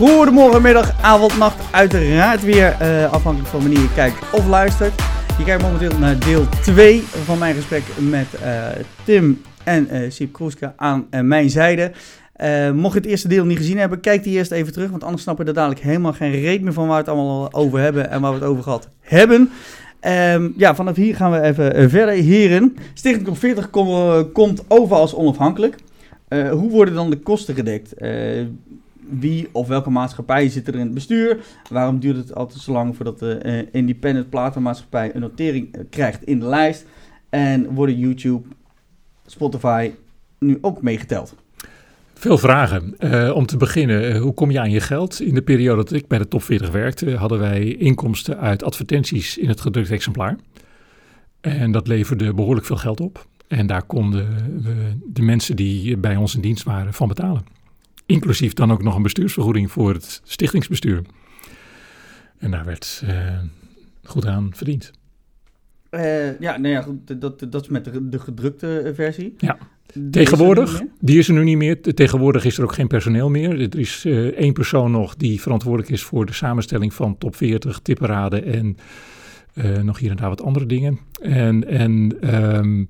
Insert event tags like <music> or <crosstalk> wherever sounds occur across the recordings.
Goedemorgen, middag, avond, nacht. Uiteraard weer uh, afhankelijk van wanneer je kijkt of luistert. Je kijkt momenteel naar deel 2 van mijn gesprek met uh, Tim en uh, Siep aan mijn zijde. mocht je het eerste deel niet gezien hebben, kijk die eerst even terug. Want anders snappen we er dadelijk helemaal geen reet meer van waar we het allemaal over hebben en waar we het over gehad hebben. Um, ja, vanaf hier gaan we even verder. Heren, Stichting Top 40 kom, komt over als onafhankelijk. Hoe worden dan de kosten gedekt? Wie of welke maatschappij zit er in het bestuur? Waarom duurt het altijd zo lang voordat de uh, independent platenmaatschappij een notering krijgt in de lijst? En worden YouTube, Spotify nu ook meegeteld? Veel vragen. Uh, om te beginnen, hoe kom je aan je geld? In de periode dat ik bij de top 40 werkte, hadden wij inkomsten uit advertenties in het gedrukt exemplaar. En dat leverde behoorlijk veel geld op. En daar konden we de mensen die bij ons in dienst waren van betalen. Inclusief dan ook nog een bestuursvergoeding voor het stichtingsbestuur. En daar werd uh, goed aan verdiend. Uh, ja, nou ja, dat, dat is met de, de gedrukte versie. Ja. Tegenwoordig, die is er nu niet meer. Tegenwoordig is er ook geen personeel meer. Er is uh, één persoon nog die verantwoordelijk is voor de samenstelling van top 40, tipperaden en nog hier en daar wat andere dingen. En, en um,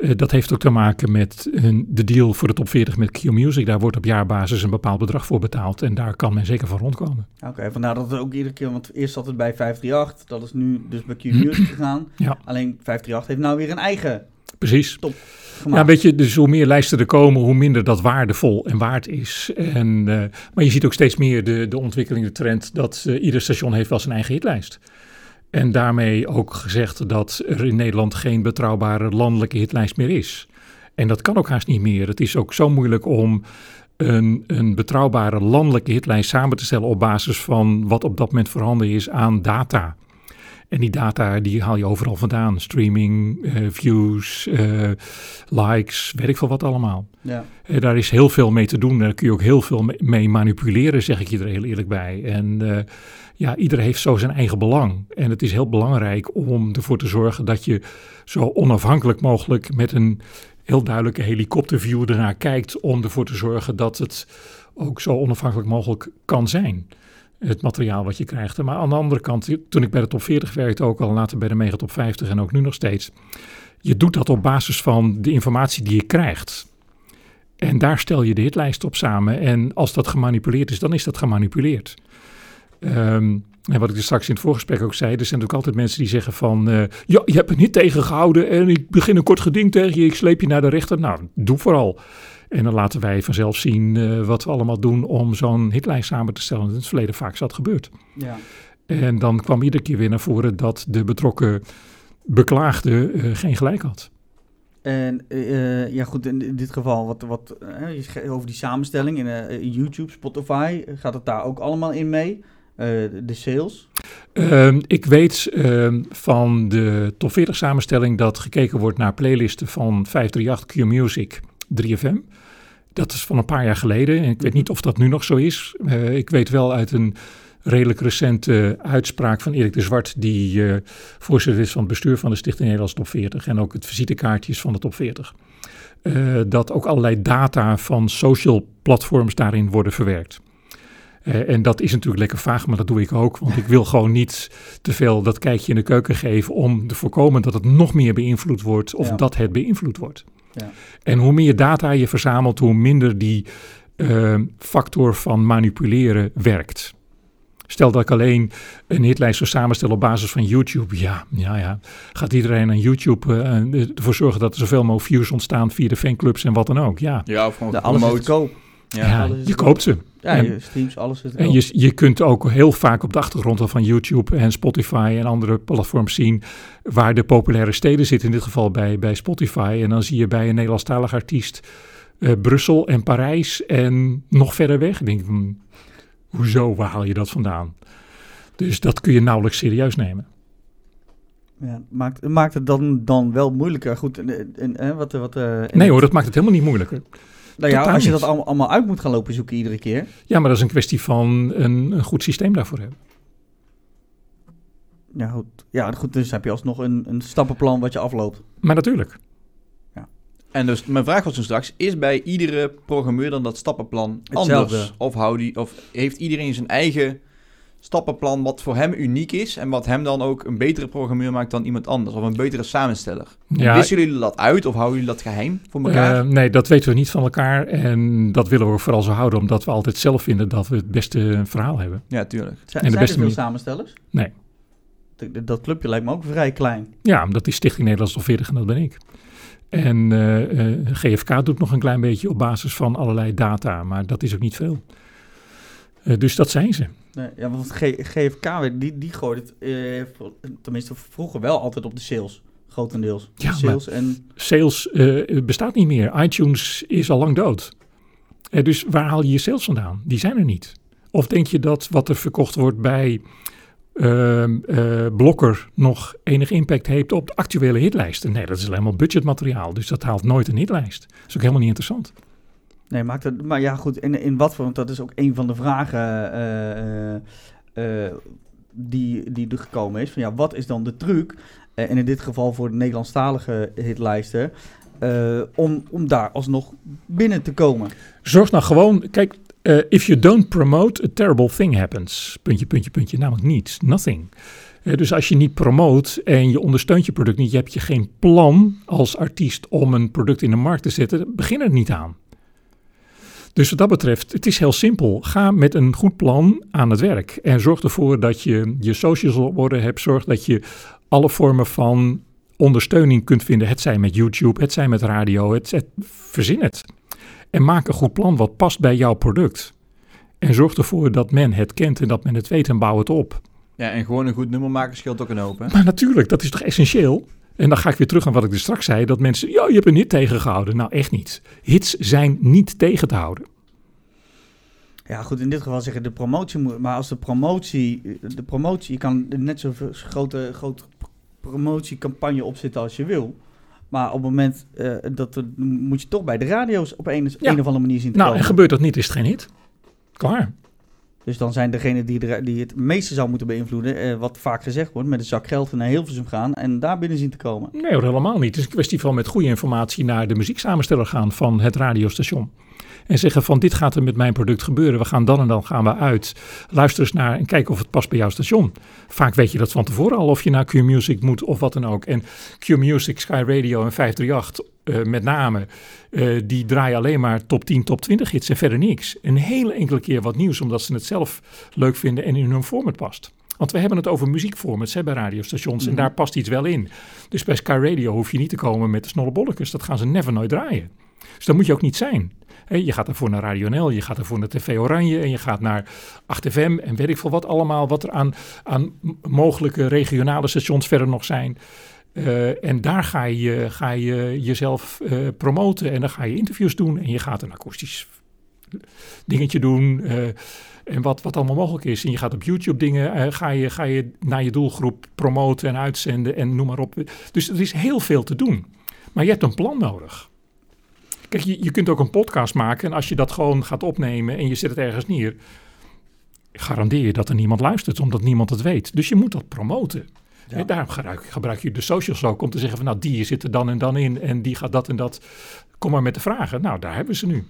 uh, dat heeft ook te maken met een, de deal voor de top 40 met Q-Music. Daar wordt op jaarbasis een bepaald bedrag voor betaald. En daar kan men zeker van rondkomen. Oké, okay, vandaar dat het ook iedere keer... Want eerst zat het bij 538. Dat is nu dus bij Q-Music gegaan. Ja. Alleen 538 heeft nou weer een eigen Precies. top Ja, weet je, dus hoe meer lijsten er komen, hoe minder dat waardevol en waard is. En, uh, maar je ziet ook steeds meer de, de ontwikkeling, de trend, dat uh, ieder station heeft wel zijn eigen hitlijst. En daarmee ook gezegd dat er in Nederland geen betrouwbare landelijke hitlijst meer is. En dat kan ook haast niet meer. Het is ook zo moeilijk om een, een betrouwbare landelijke hitlijst samen te stellen op basis van wat op dat moment voorhanden is aan data. En die data die haal je overal vandaan. Streaming, uh, views, uh, likes, weet ik veel wat allemaal. Ja. Uh, daar is heel veel mee te doen. Daar kun je ook heel veel mee manipuleren, zeg ik je er heel eerlijk bij. En ja, iedereen heeft zo zijn eigen belang. En het is heel belangrijk om ervoor te zorgen dat je zo onafhankelijk mogelijk met een heel duidelijke helikopterview ernaar kijkt. Om ervoor te zorgen dat het ook zo onafhankelijk mogelijk kan zijn het materiaal wat je krijgt. Maar aan de andere kant, toen ik bij de top 40 werkte, ook al later bij de Megatop 50 en ook nu nog steeds. Je doet dat op basis van de informatie die je krijgt. En daar stel je de hitlijst op samen. En als dat gemanipuleerd is, dan is dat gemanipuleerd. Um, en wat ik er straks in het voorgesprek ook zei, er zijn ook altijd mensen die zeggen van, uh, ja, je hebt het niet tegengehouden en ik begin een kort geding tegen je, ik sleep je naar de rechter. Nou, doe vooral. En dan laten wij vanzelf zien uh, wat we allemaal doen om zo'n hitlijst samen te stellen. In het verleden vaak is dat gebeurd. Ja. En dan kwam iedere keer weer naar voren dat de betrokken beklaagde uh, geen gelijk had. En uh, ja, goed, in dit geval, wat, wat uh, over die samenstelling in uh, YouTube, Spotify, gaat het daar ook allemaal in mee? de sales? Ehm, ik weet ehm, van de top 40 samenstelling dat gekeken wordt naar playlisten van 538 Q Music 3FM. Dat is van een paar jaar geleden en ik weet niet of dat nu nog zo is. ik weet wel uit een redelijk recente uitspraak van Erik de Zwart, die uh, voorzitter is van het bestuur van de Stichting Nederlands Top 40 en ook het visitekaartjes van de Top 40. Uh, dat ook allerlei data van social platforms daarin worden verwerkt. Uh, en dat is natuurlijk lekker vaag, maar dat doe ik ook. Want ik wil gewoon niet te veel dat kijkje in de keuken geven om te voorkomen dat het nog meer beïnvloed wordt of ja. dat het beïnvloed wordt. Ja. En hoe meer data je verzamelt, hoe minder die uh, factor van manipuleren werkt. Stel dat ik alleen een hitlijst zou samenstellen op basis van YouTube. Ja, ja, ja. Gaat iedereen aan YouTube uh, ervoor zorgen dat er zoveel mogelijk views ontstaan via de fanclubs en wat dan ook? Ja, ja of gewoon de alles is koop. Ja, ja je koopt ze. Ja, en, je streams, alles is En je, je kunt ook heel vaak op de achtergrond al van YouTube en Spotify en andere platforms zien waar de populaire steden zitten. In dit geval bij, bij Spotify. En dan zie je bij een Nederlandstalig artiest uh, Brussel en Parijs en nog verder weg. Ik denk, hoezo, waar haal je dat vandaan? Dus dat kun je nauwelijks serieus nemen. Ja, maakt, maakt het dan, dan wel moeilijker? Goed, en, en, en wat, wat, uh, nee hoor, dat maakt het helemaal niet moeilijker. Nou ja, als je dat allemaal, allemaal uit moet gaan lopen zoeken iedere keer. Ja, maar dat is een kwestie van een, een goed systeem daarvoor hebben. Ja goed. ja, goed. Dus heb je alsnog een, een stappenplan wat je afloopt. Maar natuurlijk. Ja. En dus mijn vraag was toen straks, is bij iedere programmeur dan dat stappenplan Hetzelfde. anders? Of, hou die, of heeft iedereen zijn eigen stappenplan wat voor hem uniek is en wat hem dan ook een betere programmeur maakt dan iemand anders? Of een betere samensteller? Ja, Wisselen jullie dat uit of houden jullie dat geheim voor elkaar? Eh, nee, dat weten we niet van elkaar. En dat willen we ook vooral zo houden, omdat we altijd zelf vinden dat we het beste verhaal hebben. ja, tuurlijk. En de zijn beste er veel samenstellers? Nee. Dat, dat clubje lijkt me ook vrij klein. Ja, dat is Stichting Nederlands Stoffeerdig en dat ben ik. En eh, eh, GFK doet nog een klein beetje op basis van allerlei data, maar dat is ook niet veel. Eh, dus dat zijn ze. Nee, ja, want G- GFK, die, die gooit het, eh, tenminste vroeger wel altijd op de sales. Grotendeels. Ja, sales en Sales eh, bestaat niet meer. iTunes is al lang dood. Eh, dus waar haal je je sales vandaan? Die zijn er niet. Of denk je dat wat er verkocht wordt bij eh, Blokker nog enig impact heeft op de actuele hitlijsten? Nee, dat is alleen maar budgetmateriaal. Dus dat haalt nooit een hitlijst. Dat is ook helemaal niet interessant. Nee, maakt het, maar ja, goed, in, in wat voor, want dat is ook een van de vragen eh, eh, eh, die, die er gekomen is. Van ja, wat is dan de truc, en in dit geval voor de Nederlandstalige hitlijsten, om, om daar alsnog binnen te komen? Zorg nou gewoon, kijk, if you don't promote, a terrible thing happens. Puntje, puntje, puntje, namelijk niets, nothing. Dus als je niet promoot en je ondersteunt je product niet, je hebt je geen plan als artiest om een product in de markt te zetten, begin er niet aan. Dus wat dat betreft, het is heel simpel. Ga met een goed plan aan het werk. En zorg ervoor dat je je socials op orde hebt. Zorg dat je alle vormen van ondersteuning kunt vinden. Het zij met YouTube, het zij met radio, het, het, verzin het. En maak een goed plan wat past bij jouw product. En zorg ervoor dat men het kent en dat men het weet en bouw het op. Ja, en gewoon een goed nummer maken scheelt ook een hoop, hè? Maar natuurlijk, dat is toch essentieel? En dan ga ik weer terug aan wat ik er straks zei. Dat mensen, ja, je hebt een hit tegengehouden. Nou, echt niet. Hits zijn niet tegen te houden. Ja, goed, in dit geval zeggen de promotie moet, maar als de promotie, de promotie, je kan net zo'n grote, grote promotiecampagne opzetten als je wil. Maar op het moment eh, dat moet je toch bij de radio's op een, Ja. een of andere manier zien te Nou, komen. en gebeurt dat niet, is het geen hit. Klaar. Dus dan zijn degenen die, die het meeste zou moeten beïnvloeden, eh, wat vaak gezegd wordt, met een zak geld naar Hilversum gaan en daar binnen zien te komen. Nee helemaal niet. Het is een kwestie van met goede informatie naar de muzieksamensteller gaan van het radiostation. En zeggen van dit gaat er met mijn product gebeuren. We gaan dan en dan gaan we uit. Luister eens naar en kijk of het past bij jouw station. Vaak weet je dat van tevoren al of je naar Q-Music moet of wat dan ook. En Q-Music, Sky Radio en 538 eh, met name, eh, die draaien alleen maar top 10, top 20 hits en verder niks. Een hele enkele keer wat nieuws omdat ze het zelf leuk vinden en in hun format past. Want we hebben het over muziekformats hè, bij radiostations en Mhm. daar past iets wel in. Dus bij Sky Radio hoef je niet te komen met de snolle bolletjes. Dat gaan ze never nooit draaien. Dus dat moet je ook niet zijn. Je gaat ervoor naar Radio NL, je gaat ervoor naar TV Oranje en je gaat naar 8FM en weet ik veel wat allemaal, wat er aan, aan mogelijke regionale stations verder nog zijn. Eh, en daar ga je, ga je jezelf eh, promoten en dan ga je interviews doen en je gaat een akoestisch dingetje doen. eh, en wat, wat allemaal mogelijk is. En je gaat op YouTube dingen, ga, je, ga je naar je doelgroep promoten en uitzenden en noem maar op. Dus er is heel veel te doen. Maar je hebt een plan nodig. Kijk, je, je kunt ook een podcast maken en als je dat gewoon gaat opnemen en je zet het ergens neer, garandeer je dat er niemand luistert, omdat niemand het weet. Dus je moet dat promoten. Ja. En daarom gebruik, gebruik je de socials ook om te zeggen van nou die zit er dan en dan in en die gaat dat en dat. Kom maar met de vragen. Nou, daar hebben we ze nu.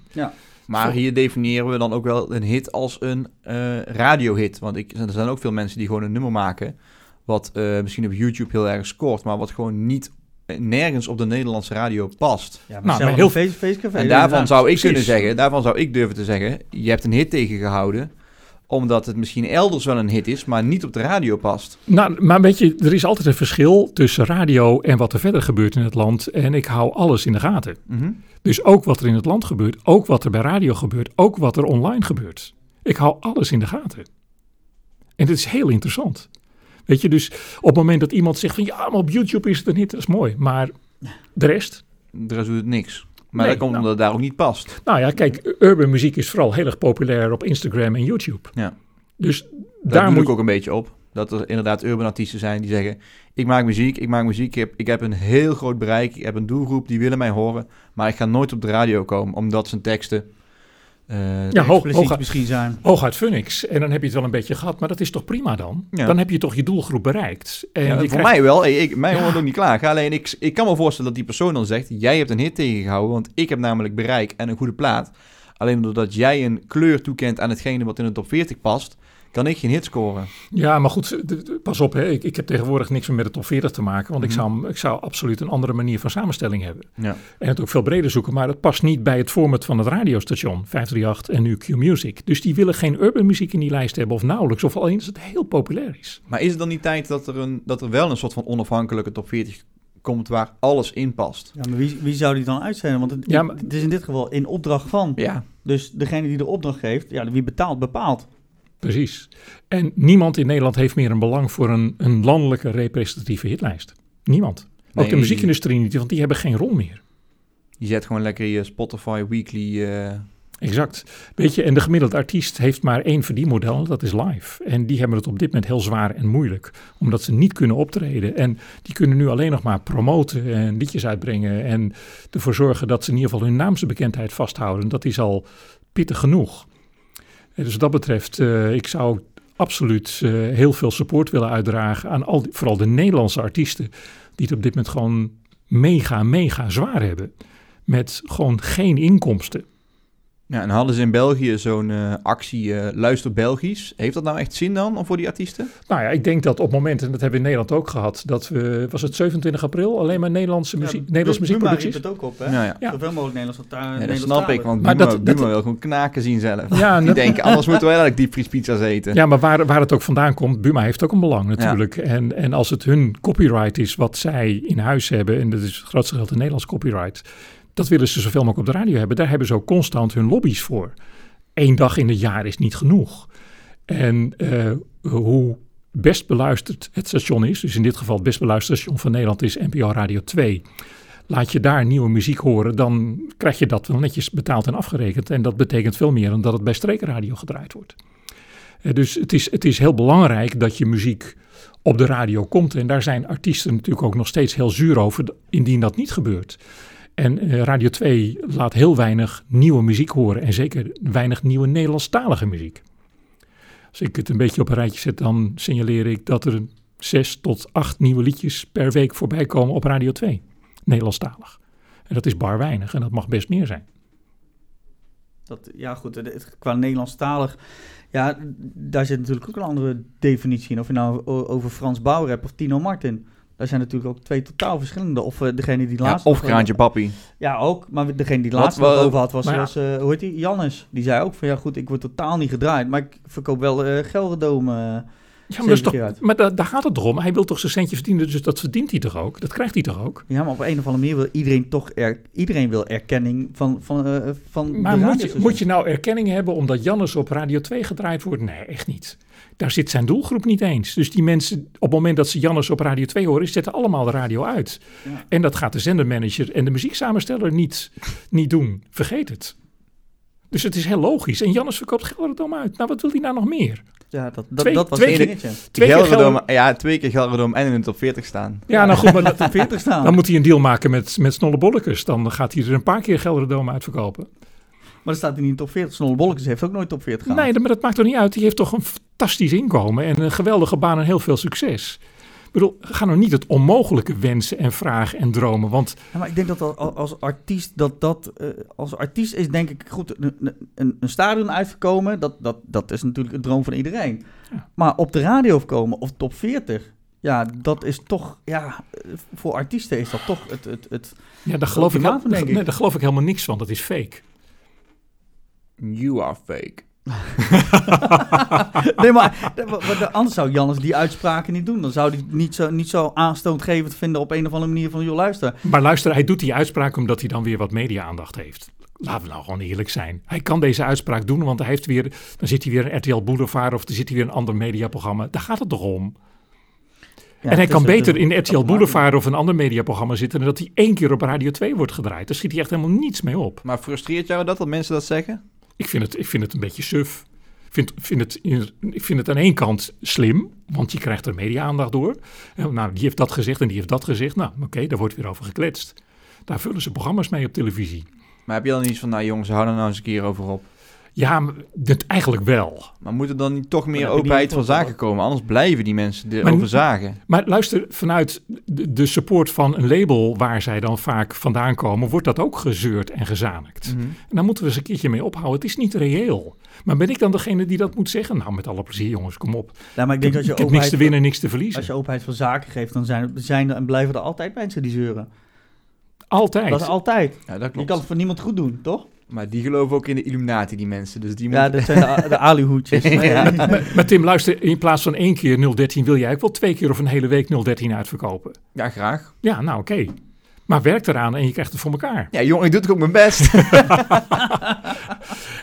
Maar hier definiëren we dan ook wel een hit als een eh radiohit. Want ik, er zijn ook veel mensen die gewoon een nummer maken... wat eh, misschien op YouTube heel erg scoort... maar wat gewoon niet nergens op de Nederlandse radio past. Ja, maar maar heel- feest, feestcafé. En daarvan inderdaad. zou ik precies. kunnen zeggen... daarvan zou ik durven te zeggen... je hebt een hit tegengehouden... omdat het misschien elders wel een hit is... maar niet op de radio past. Nou, maar weet je, er is altijd een verschil tussen radio en wat er verder gebeurt in het land. En ik hou alles in de gaten. Mhm. Dus ook wat er in het land gebeurt, ook wat er bij radio gebeurt, ook wat er online gebeurt. Ik hou alles in de gaten. En dit is heel interessant. Weet je, dus op het moment dat iemand zegt van ja, maar op YouTube is het een hit, dat is mooi. Maar de rest? De rest doet het niks. Maar Nee, dat komt nou. omdat het daar ook niet past. Nou ja, kijk, urban muziek is vooral heel erg populair op Instagram en YouTube. Ja. Dus Daar daar doe moet ik ook een beetje op. Dat er inderdaad urban artiesten zijn die zeggen... ik maak muziek, ik maak muziek, ik heb, ik heb een heel groot bereik... ik heb een doelgroep, die willen mij horen... maar ik ga nooit op de radio komen... omdat zijn teksten eh, Ja, hoog, misschien zijn. hooguit Phoenix. En dan heb je het wel een beetje gehad, maar dat is toch prima dan? Ja. Dan heb je toch je doelgroep bereikt. En ja, je voor krijgt- mij wel. Hey, ik, mij Ja. hoort ook niet klaar. Alleen ik, ik kan me voorstellen dat die persoon dan zegt... jij hebt een hit tegengehouden, want ik heb namelijk bereik en een goede plaat. Alleen doordat jij een kleur toekent aan hetgene wat in de top 40 past... kan ik geen hit scoren. Ja, maar goed, pas op. Hè. Ik, ik heb tegenwoordig niks meer met de top 40 te maken. Want ik, Mhm. zou, ik zou absoluut een andere manier van samenstelling hebben. Ja. En het ook veel breder zoeken. Maar het past niet bij het format van het radiostation 538 en nu Q-Music. Dus die willen geen urban muziek in die lijst hebben of nauwelijks. Of alleen als het heel populair is. Maar is het dan niet tijd dat er, een, dat er wel een soort van onafhankelijke top 40 komt... waar alles in past? Ja, maar wie, wie zou die dan uitzenden? Want het, Ja, maar- het is in dit geval in opdracht van. Ja. Dus degene die de opdracht geeft, ja, wie betaalt, bepaalt. Precies. En niemand in Nederland heeft meer een belang voor een, een landelijke representatieve hitlijst. Niemand. Ook Nee. de muziekindustrie niet, want die hebben geen rol meer. Je zet gewoon lekker je Spotify Weekly... eh, Exact. Weet je, en de gemiddelde artiest heeft maar één verdienmodel, dat is live. En die hebben het op dit moment heel zwaar en moeilijk, omdat ze niet kunnen optreden. En die kunnen nu alleen nog maar promoten en liedjes uitbrengen en ervoor zorgen dat ze in ieder geval hun naamse bekendheid vasthouden. Dat is al pittig genoeg. Dus wat dat betreft, eh, ik zou absoluut eh, heel veel support willen uitdragen aan al vooral de Nederlandse artiesten, die het op dit moment gewoon mega, mega zwaar hebben. Met gewoon geen inkomsten. Ja, en hadden ze in België zo'n eh, actie eh, Luister Belgisch. Heeft dat nou echt zin dan om voor die artiesten? Nou ja, ik denk dat op het moment, en dat hebben we in Nederland ook gehad, dat we, was het 27 april, alleen maar Nederlandse muziek, Nederlandse muziekproducties? het ook op, hè? Nou ja. Ja. Zoveel mogelijk Nederlandse taal. Ja, dat snap ik, want Maar Buma, dat- Buma dat- wil gewoon knaken zien zelf. Ja, <laughs> Die dat- denken, anders moeten we eigenlijk diepvriespizza's eten. <laughs> Ja, maar waar, waar het ook vandaan komt, Buma heeft ook een belang natuurlijk. En, en als het hun copyright is wat zij in huis hebben, en dat is het grootste geld in Nederlands copyright, dat willen ze zoveel mogelijk op de radio hebben. Daar hebben ze ook constant hun lobby's voor. Eén dag in het jaar is niet genoeg. En eh, hoe best beluisterd het station is, dus in dit geval het best beluisterde station van Nederland is NPO Radio 2. Laat je daar nieuwe muziek horen, dan krijg je dat wel netjes betaald en afgerekend. En dat betekent veel meer dan dat het bij streekradio gedraaid wordt. Eh, Dus het is, het is heel belangrijk dat je muziek op de radio komt. En daar zijn artiesten natuurlijk ook nog steeds heel zuur over, indien dat niet gebeurt. En eh, Radio 2 laat heel weinig nieuwe muziek horen. En zeker weinig nieuwe Nederlandstalige muziek. Als ik het een beetje op een rijtje zet, dan signaleer ik dat er zes tot acht nieuwe liedjes per week voorbij komen op Radio 2. Nederlandstalig. En dat is bar weinig en dat mag best meer zijn. Dat, ja, goed, het- qua Nederlandstalig, ja, daar zit natuurlijk ook een andere definitie in. Of je nou over Frans Bauer hebt of Tino Martin. Daar zijn natuurlijk ook twee totaal verschillende. Of eh, degene die Ja, laatst... of nog- Kraantje Papi. Ja, ook. Maar degene die laatst wat- nog over had was, ja. was eh, hoe heet die? Jannes. Die zei ook van, ja goed, ik word totaal niet gedraaid. Maar ik verkoop wel eh Gelredome. Ja, maar, keer toch, maar daar, daar gaat het toch om. Hij wil toch zijn centje verdienen, dus dat verdient hij toch ook? Dat krijgt hij toch ook? ja, maar op een of andere manier wil iedereen toch... Er, iedereen wil erkenning van, van, eh, van Maar de moet je, moet je nou erkenning hebben omdat Jannes op Radio 2 gedraaid wordt? Nee, echt niet. Daar zit zijn doelgroep niet eens. Dus die mensen, op het moment dat ze Jannes op Radio 2 horen, zetten allemaal de radio uit. Ja. En dat gaat de zendermanager en de muzieksamensteller niet, niet doen. Vergeet het. Dus het is heel logisch. En Jannes verkoopt Gelredome uit. Nou, wat wil hij nou nog meer? Ja, dat, dat, Twee- dat was twee het keer- dingetje. Twee keer Gelredome, Gelder- ja, twee keer Gelredome en in de top 40 staan. Ja, nou goed, maar dat, <laughs> Top 40 staan. dan moet hij een deal maken met, met Snolle Bollekes. Dan gaat hij er een paar keer Gelredome uitverkopen. Maar staat hij niet in top 40. Snolle Bollekes heeft ook nooit top 40 gehaald. Nee, maar dat maakt toch niet uit. Die heeft toch een fantastisch inkomen en een geweldige baan en heel veel succes. Ik bedoel, ga nou niet het onmogelijke wensen en vragen en dromen. Want Ja, maar ik denk dat al- al- als artiest, dat dat, eh, als artiest is denk ik goed, een, een, een stadion uitkomen, dat, dat, dat is natuurlijk een droom van iedereen. Ja. Maar op de radio komen of top 40, ja, dat is toch, ja, voor artiesten is dat toch het, het, het ja, daar, geloof ik, ultimatum, denk ik. nee, daar geloof ik helemaal niks van. Dat is fake. You are fake. <laughs> nee, maar, de- maar de- anders zou Jannes die uitspraken niet doen. Dan zou hij niet zo, niet zo aanstootgevend vinden op een of andere manier van, joh, luister. Maar luister, hij doet die uitspraak omdat hij dan weer wat media-aandacht heeft. Laten we nou gewoon eerlijk zijn. Hij kan deze uitspraak doen, want hij heeft weer, dan zit hij weer een RTL Boulevard of dan zit hij weer een ander mediaprogramma. Daar gaat het toch om? Ja, en hij kan beter in RTL Boulevard of een ander mediaprogramma zitten dan dat hij één keer op Radio 2 wordt gedraaid. Daar schiet hij echt helemaal niets mee op. Maar frustreert jou dat, dat mensen dat zeggen? Ik vind het, ik vind het een beetje suf. Vind, vind het, ik vind het aan één kant slim, want je krijgt er media-aandacht door. Nou, die heeft dat gezegd en die heeft dat gezegd. Nou, oké, daar wordt weer over gekletst. Daar vullen ze programma's mee op televisie. Maar heb je dan iets van, nou jongens, hou er nou eens een keer over op. Ja, dit eigenlijk wel. Maar moet er dan niet toch meer je openheid van zaken komen? Anders blijven die mensen erover zagen. Maar luister, vanuit de, de support van een label waar zij dan vaak vandaan komen, wordt dat ook gezeurd en gezamenkt. Mhm. En daar moeten we eens een keertje mee ophouden. Het is niet reëel. Maar ben ik dan degene die dat moet zeggen? Nou, met alle plezier, jongens, kom op. Ja, maar ik denk dat je ik heb niks openheid te winnen, niks te verliezen. Als je openheid van zaken geeft, dan zijn, zijn er en blijven er altijd mensen die zeuren. Altijd. Dat is altijd. Ja, dat Je klopt. kan het voor niemand goed doen, toch? Maar die geloven ook in de Illuminati, die mensen. Dus die Ja, moeten- dat zijn de, de alihoedjes. <laughs> Ja. maar, maar Tim, luister, in plaats van één keer 013 wil jij ook wel twee keer of een hele week 013 uitverkopen. ja, graag. Ja, nou oké. Maar werk eraan en je krijgt het voor elkaar. Ja, jongen, ik doe het ook mijn best. <laughs>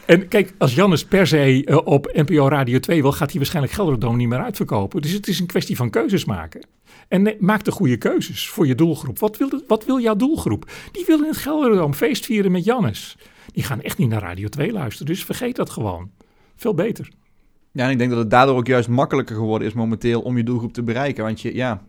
En kijk, als Jannes per se eh, op NPO Radio 2 wil, gaat hij waarschijnlijk Gelderdoom niet meer uitverkopen. Dus het is een kwestie van keuzes maken. En nee, maak de goede keuzes voor je doelgroep. Wat wil, wat wil jouw doelgroep? Die willen in het Gelderdoom feest vieren met Jannes. Die gaan echt niet naar Radio 2 luisteren, dus vergeet dat gewoon. Veel beter. Ja, en ik denk dat het daardoor ook juist makkelijker geworden is momenteel om je doelgroep te bereiken. Want je, ja,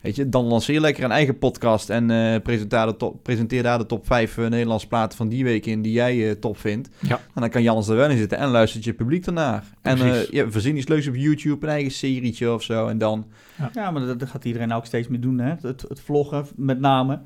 weet je, dan lanceer je lekker een eigen podcast en eh, presenteer, de top, presenteer daar de top 5 Nederlandse platen van die week in die jij eh, top vindt. Ja. En dan kan Jannes er wel in zitten en luistert je publiek ernaar. En eh Precies. ja, verzin iets leuks op YouTube, een eigen serietje of zo. En dan, Ja, maar dat, dat gaat iedereen ook steeds meer doen. Hè? Het, het vloggen met name.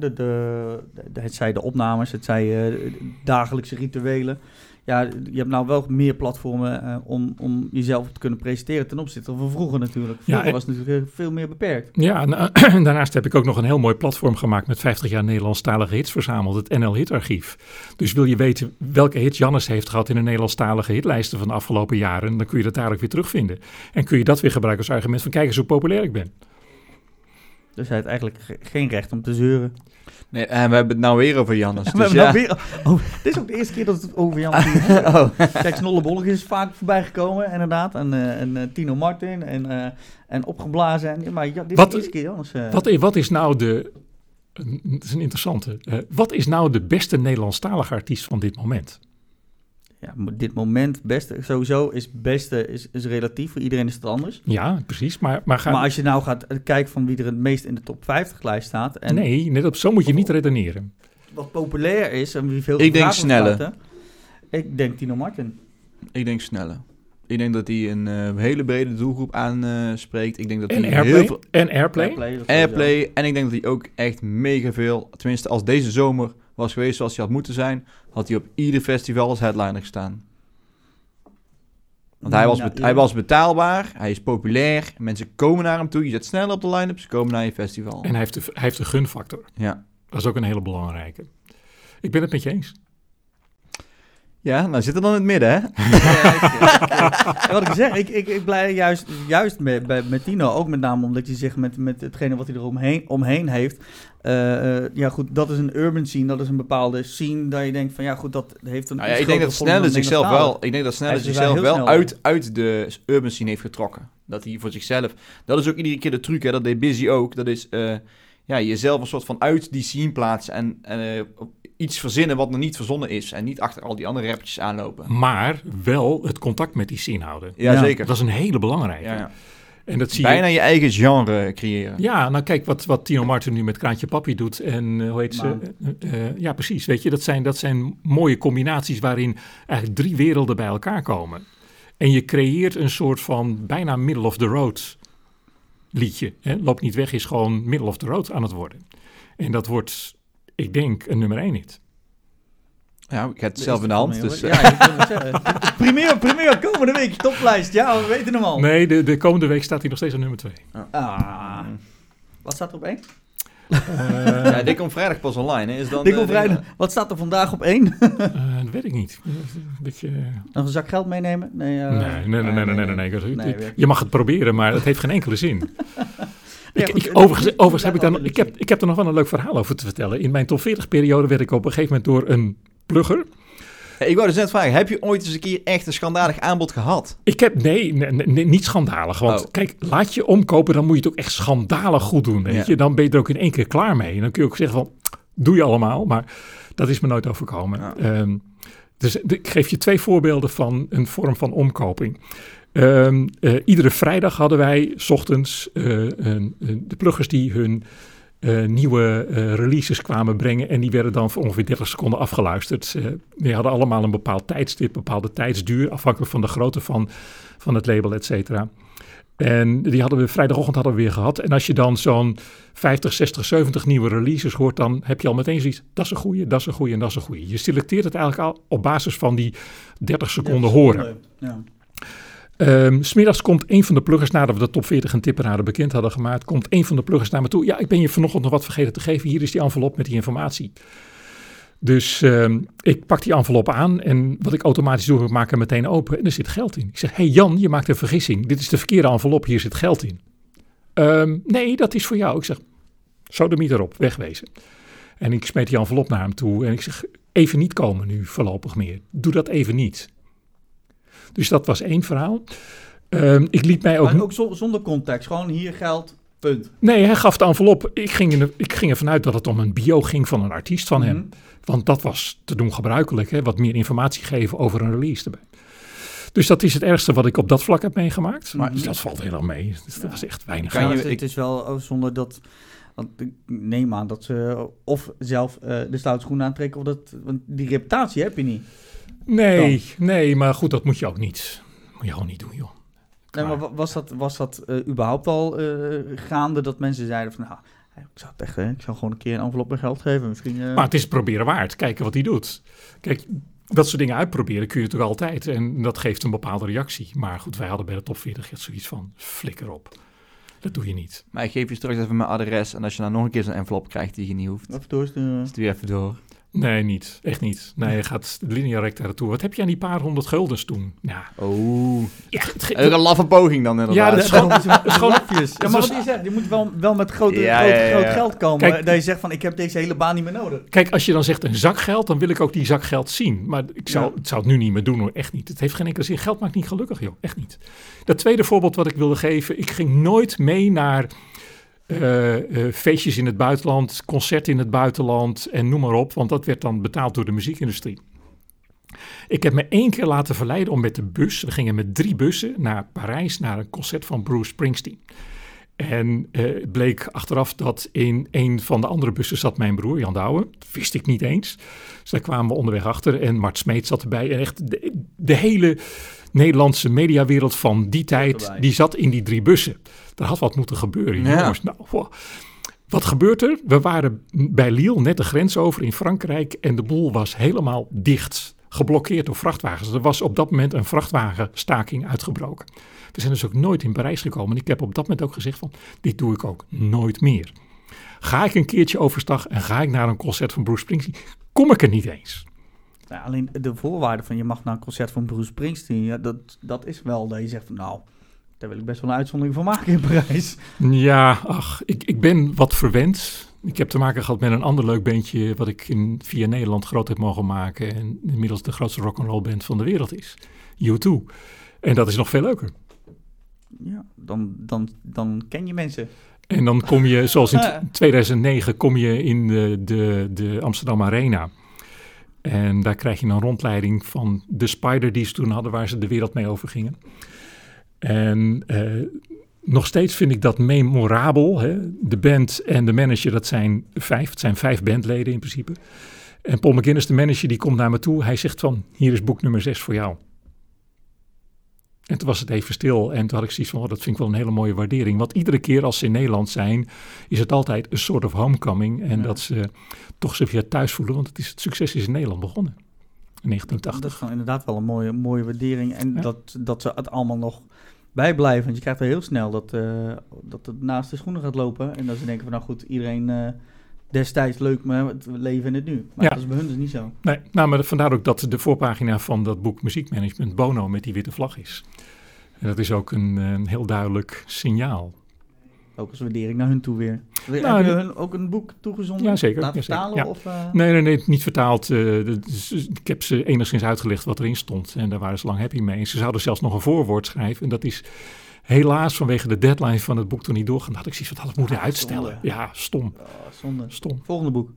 De, de, de- het zij de opnames, het zij eh, dagelijkse rituelen. Ja, je hebt nou wel meer platformen eh, om, om jezelf te kunnen presenteren ten opzichte van vroeger natuurlijk. Vroeger en- was het natuurlijk eh, veel meer beperkt. Ja, en, <clears throat> daarnaast heb ik ook nog een heel mooi platform gemaakt met 50 jaar Nederlandstalige hits verzameld, het NL Hitarchief. Dus wil je weten welke hits Jannes heeft gehad in de Nederlandstalige hitlijsten van de afgelopen jaren, dan kun je dat daar ook weer terugvinden. En kun je dat weer gebruiken als argument van kijk eens hoe populair ik ben. Dus hij heeft eigenlijk ge- geen recht om te zeuren. nee, en we hebben het nou weer over Jannes. <laughs> we dus hebben ja. nou weer, oh, dit is ook de eerste keer dat we het over Jan hebben. <laughs> oh. Kijk, Snollebollig is vaak voorbij gekomen, inderdaad. En, eh, en eh, Tino Martin en, eh, en opgeblazen. En, maar ja, dit is Wat- de eerste keer anders. eh. Wat, wat is nou de, het is een interessante, eh, wat is nou de beste Nederlandstalige artiest van dit moment? Ja, dit moment, beste, sowieso is beste is, is relatief. Voor iedereen is het anders. Ja, precies, maar, maar ga... Maar als je nou gaat eh, kijken van wie er het meest in de top 50 lijst staat. En nee, net op, zo moet je niet redeneren. wat populair is en wie veel Ik denk Snelle. Ik denk Tino Martin. Ik denk sneller. Ik denk dat hij een eh, hele brede doelgroep aanspreekt. ik denk dat En hij Airplay? heel veel En Airplay? Airplay. Airplay. En ik denk dat hij ook echt mega veel, tenminste als deze zomer was geweest zoals hij had moeten zijn, had hij op ieder festival als headliner gestaan. Want hij was, Nou, ja. hij was betaalbaar, hij is populair, mensen komen naar hem toe, je zet sneller op de line-up, ze komen naar je festival. En hij heeft, de, hij heeft de gunfactor. Ja. Dat is ook een hele belangrijke. Ik ben het met je eens. Ja, nou zit er dan in het midden, hè? <laughs> Ja, <laughs> ik- wat ik zeg, ik, ik, ik blij juist, juist met, met Tino, ook met name omdat hij zich met, met hetgene wat hij er omheen, omheen heeft. eh, eh, ja, goed, dat is een urban scene, dat is een bepaalde scene dat je denkt van ja goed, dat heeft een Nou ja, ik denk dat grotere vorm Snelle dan zichzelf wel, ik denk dat Snelle Hij is er zichzelf wel snel uit, uit de urban scene heeft getrokken. Dat hij voor zichzelf, dat is ook iedere keer de truc, hè, dat deed Busy ook. Dat is eh, ja, jezelf een soort van uit die scene plaatsen en eh, iets verzinnen wat nog niet verzonnen is. En niet achter al die andere rappertjes aanlopen. Maar wel het contact met die scene houden. Ja, Ja. zeker. Dat is een hele belangrijke. Ja, ja. En dat zie Bijna je. je eigen genre creëren. Ja, nou kijk wat, wat Tino Martin nu met Kraantje Papi doet. En eh, hoe heet ze? Eh, eh, ja, precies. Weet je, dat zijn, dat zijn mooie combinaties waarin eigenlijk drie werelden bij elkaar komen. En je creëert een soort van bijna middle of the road liedje. Hè? Loop niet weg is gewoon middle of the road aan het worden. En dat wordt, ik denk, een nummer één hit. Ja, ik heb het zelf in de hand. Dus, eh, Ja, ik wil het zeggen. Primeur, primeur, komende week, toplijst. Ja, we weten hem al. Nee, de, de komende week staat hij nog steeds op nummer twee. Ah, wat staat er op één? Eh, ja, dit komt vrijdag pas online. Hè. Is dan, Dik eh, op vrijdag. Wat staat er vandaag op één? eh, dat weet ik niet. Een beetje... Nog een zak geld meenemen? Nee, eh, Nee, nee, nee, nee, nee, nee, nee, nee. Je mag het proberen, maar het heeft geen enkele zin. Ik, overigens, en- overigens heb ik, dan, ik, heb, ik heb er nog wel een leuk verhaal over te vertellen. In mijn top 40 periode werd ik op een gegeven moment door een plugger. Ja, ik wou dus net vragen, heb je ooit eens een keer echt een schandalig aanbod gehad? Ik heb, nee, nee, nee, niet schandalig. Want Oh. kijk, laat je omkopen, dan moet je het ook echt schandalig goed doen. Weet Ja. je? Dan ben je er ook in één keer klaar mee. En dan kun je ook zeggen van, doe je allemaal. Maar dat is me nooit overkomen. Ja. Ehm, dus ik geef je twee voorbeelden van een vorm van omkoping. Ehm, eh, iedere vrijdag hadden wij 's ochtends eh, een- de pluggers die hun eh, nieuwe eh, releases kwamen brengen. En die werden dan voor ongeveer 30 seconden afgeluisterd. Eh, die hadden allemaal een bepaald tijdstip, bepaalde tijdsduur, afhankelijk van de grootte van, van het label, et cetera. En die hadden we vrijdagochtend hadden we weer gehad. En als je dan zo'n 50, 60, 70 nieuwe releases hoort, dan heb je al meteen zoiets. Dat is een goeie, dat is een goeie en dat is een goeie. Je selecteert het eigenlijk al op basis van die 30 seconden horen. Ja. Ehm, 's Smiddags komt een van de pluggers, nadat we de top 40 en tipperaden bekend hadden gemaakt, komt een van de pluggers naar me toe. Ja, ik ben je vanochtend nog wat vergeten te geven. Hier is die envelop met die informatie. Dus ehm, ik pak die envelop aan en wat ik automatisch doe, ik maak hem meteen open en er zit geld in. Ik zeg, hey Jan, je maakt een vergissing. Dit is de verkeerde envelop, hier zit geld in. Ehm, nee, dat is voor jou. Ik zeg, sodemiet erop, wegwezen. En ik smeet die envelop naar hem toe en ik zeg, even niet komen nu voorlopig meer. Doe dat even niet. Dus dat was één verhaal. Ehm, ik liet mij ook... Maar ook zo- zonder context. Gewoon hier geld, punt. Nee, hij gaf de envelop. Ik ging, in de- ik ging ervan uit dat het om een bio ging van een artiest van hem. Mhm. Want dat was te doen gebruikelijk. Hè? Wat meer informatie geven over een release erbij. Dus dat is het ergste wat ik op dat vlak heb meegemaakt. Maar Mhm. dat valt heel erg mee. Dus dat was echt weinig. Kan je- het, ik- het is wel oh, zonder dat... Want ik neem aan dat ze of zelf eh, de stoute schoenen aantrekken... Of dat, want die reputatie heb je niet. Nee, nee, maar goed, dat moet je ook niet. Moet je gewoon niet doen, joh. Nee, maar wa- was dat, was dat eh, überhaupt al eh, gaande dat mensen zeiden van... Nou, ik zou het echt, hè, ik zou gewoon een keer een envelop met geld geven. Misschien... eh, Maar het is het proberen waard. Kijken wat hij doet. Kijk, dat soort dingen uitproberen kun je natuurlijk altijd. En dat geeft een bepaalde reactie. Maar goed, wij hadden bij de top 40 echt zoiets van, flikker op. Dat doe je niet. Maar ik geef je straks even mijn adres. En als je nou nog een keer zo'n envelop krijgt die je niet hoeft, Of doorsturen. weer even door. Nee, niet. Echt niet. Nee, je gaat linea recta naartoe. Wat heb je aan die paar honderd guldens toen? Ja, Oh. ja het Ook een laffe poging dan inderdaad. Ja, dat is gewoon- Het is gewoon lapjes. Ja, maar wat je zegt, je moet wel, wel met grote, Ja, groot, ja, ja, ja. groot geld komen. Kijk- dat je zegt van, ik heb deze hele baan niet meer nodig. Kijk, als je dan zegt een zak geld, dan wil ik ook die zak geld zien. Maar ik zou, Ja. het zou het nu niet meer doen hoor, echt niet. Het heeft geen enkele zin. Geld maakt niet gelukkig joh, echt niet. Dat tweede voorbeeld wat ik wilde geven, ik ging nooit mee naar eh, eh, feestjes in het buitenland, concerten in het buitenland en noem maar op. Want dat werd dan betaald door de muziekindustrie. Ik heb me één keer laten verleiden om met de bus, we gingen met drie bussen naar Parijs, naar een concert van Bruce Springsteen. En eh, het bleek achteraf dat in een van de andere bussen zat mijn broer, Jan Douwe. Dat wist ik niet eens. Dus daar kwamen we onderweg achter en Mart Smeet zat erbij. En echt de, de hele Nederlandse mediawereld van die tijd, die zat in die drie bussen. Er had wat moeten gebeuren. Ja. Jongens, nou, wow. Wat gebeurt er? We waren bij Lille net de grens over in Frankrijk en de boel was helemaal dicht. Geblokkeerd door vrachtwagens. Er was op dat moment een vrachtwagenstaking uitgebroken. We zijn dus ook nooit in Parijs gekomen. En ik heb op dat moment ook gezegd van, dit doe ik ook nooit meer. Ga ik een keertje overstag en ga ik naar een concert van Bruce Springsteen, kom ik er niet eens. Ja, alleen de voorwaarde van je mag naar een concert van Bruce Springsteen, ja, dat, dat is wel dat je zegt van nou, daar wil ik best wel een uitzondering van maken in Parijs. Ja, ach, ik, ik ben wat verwend. Ik heb te maken gehad met een ander leuk bandje wat ik in, via Nederland groot heb mogen maken. En inmiddels de grootste rock'n'roll band van de wereld is. U2. En dat is nog veel leuker. Ja, dan, dan, dan ken je mensen. En dan kom je, zoals in <laughs> t- 2009, kom je in de, de, de Amsterdam Arena. En daar krijg je een rondleiding van de Spider die ze toen hadden, waar ze de wereld mee over gingen. En eh, nog steeds vind ik dat memorabel. Hè? De band en de manager, dat zijn vijf. Het zijn vijf bandleden in principe. En Paul McGuinness, de manager, die komt naar me toe. Hij zegt van, hier is boek nummer zes voor jou. En toen was het even stil en toen had ik zoiets van, oh, dat vind ik wel een hele mooie waardering. Want iedere keer als ze in Nederland zijn, is het altijd een soort of homecoming. En Ja. dat ze toch zich weer thuis voelen, want het, is, het succes is in Nederland begonnen. In Dat is 1980. dan inderdaad wel een mooie, mooie waardering. En Ja. dat, dat ze het allemaal nog bijblijven. Want je krijgt er heel snel dat, eh, dat het naast de schoenen gaat lopen. En dat ze denken van nou goed, iedereen eh, destijds leuk, maar het leven in het nu. Maar Ja. dat is bij hun dus niet zo. Nee, nou, maar vandaar ook dat de voorpagina van dat boek Muziekmanagement Bono met die witte vlag is. En dat is ook een, een heel duidelijk signaal. Ook als waardering naar hun toe weer. Nou, Heb je de- hun ook een boek toegezonden? Ja, zeker. Laten vertalen? Ja. Of, eh, Nee, nee, nee, niet vertaald. eh, ik heb ze enigszins uitgelegd wat erin stond. En daar waren ze lang happy mee. En ze zouden zelfs nog een voorwoord schrijven. En dat is helaas vanwege de deadline van het boek toen niet doorgaan. Had ik zoiets van, dat moeten Ah, uitstellen. zonde. Ja, stom, oh, zonde. stom. Volgende boek.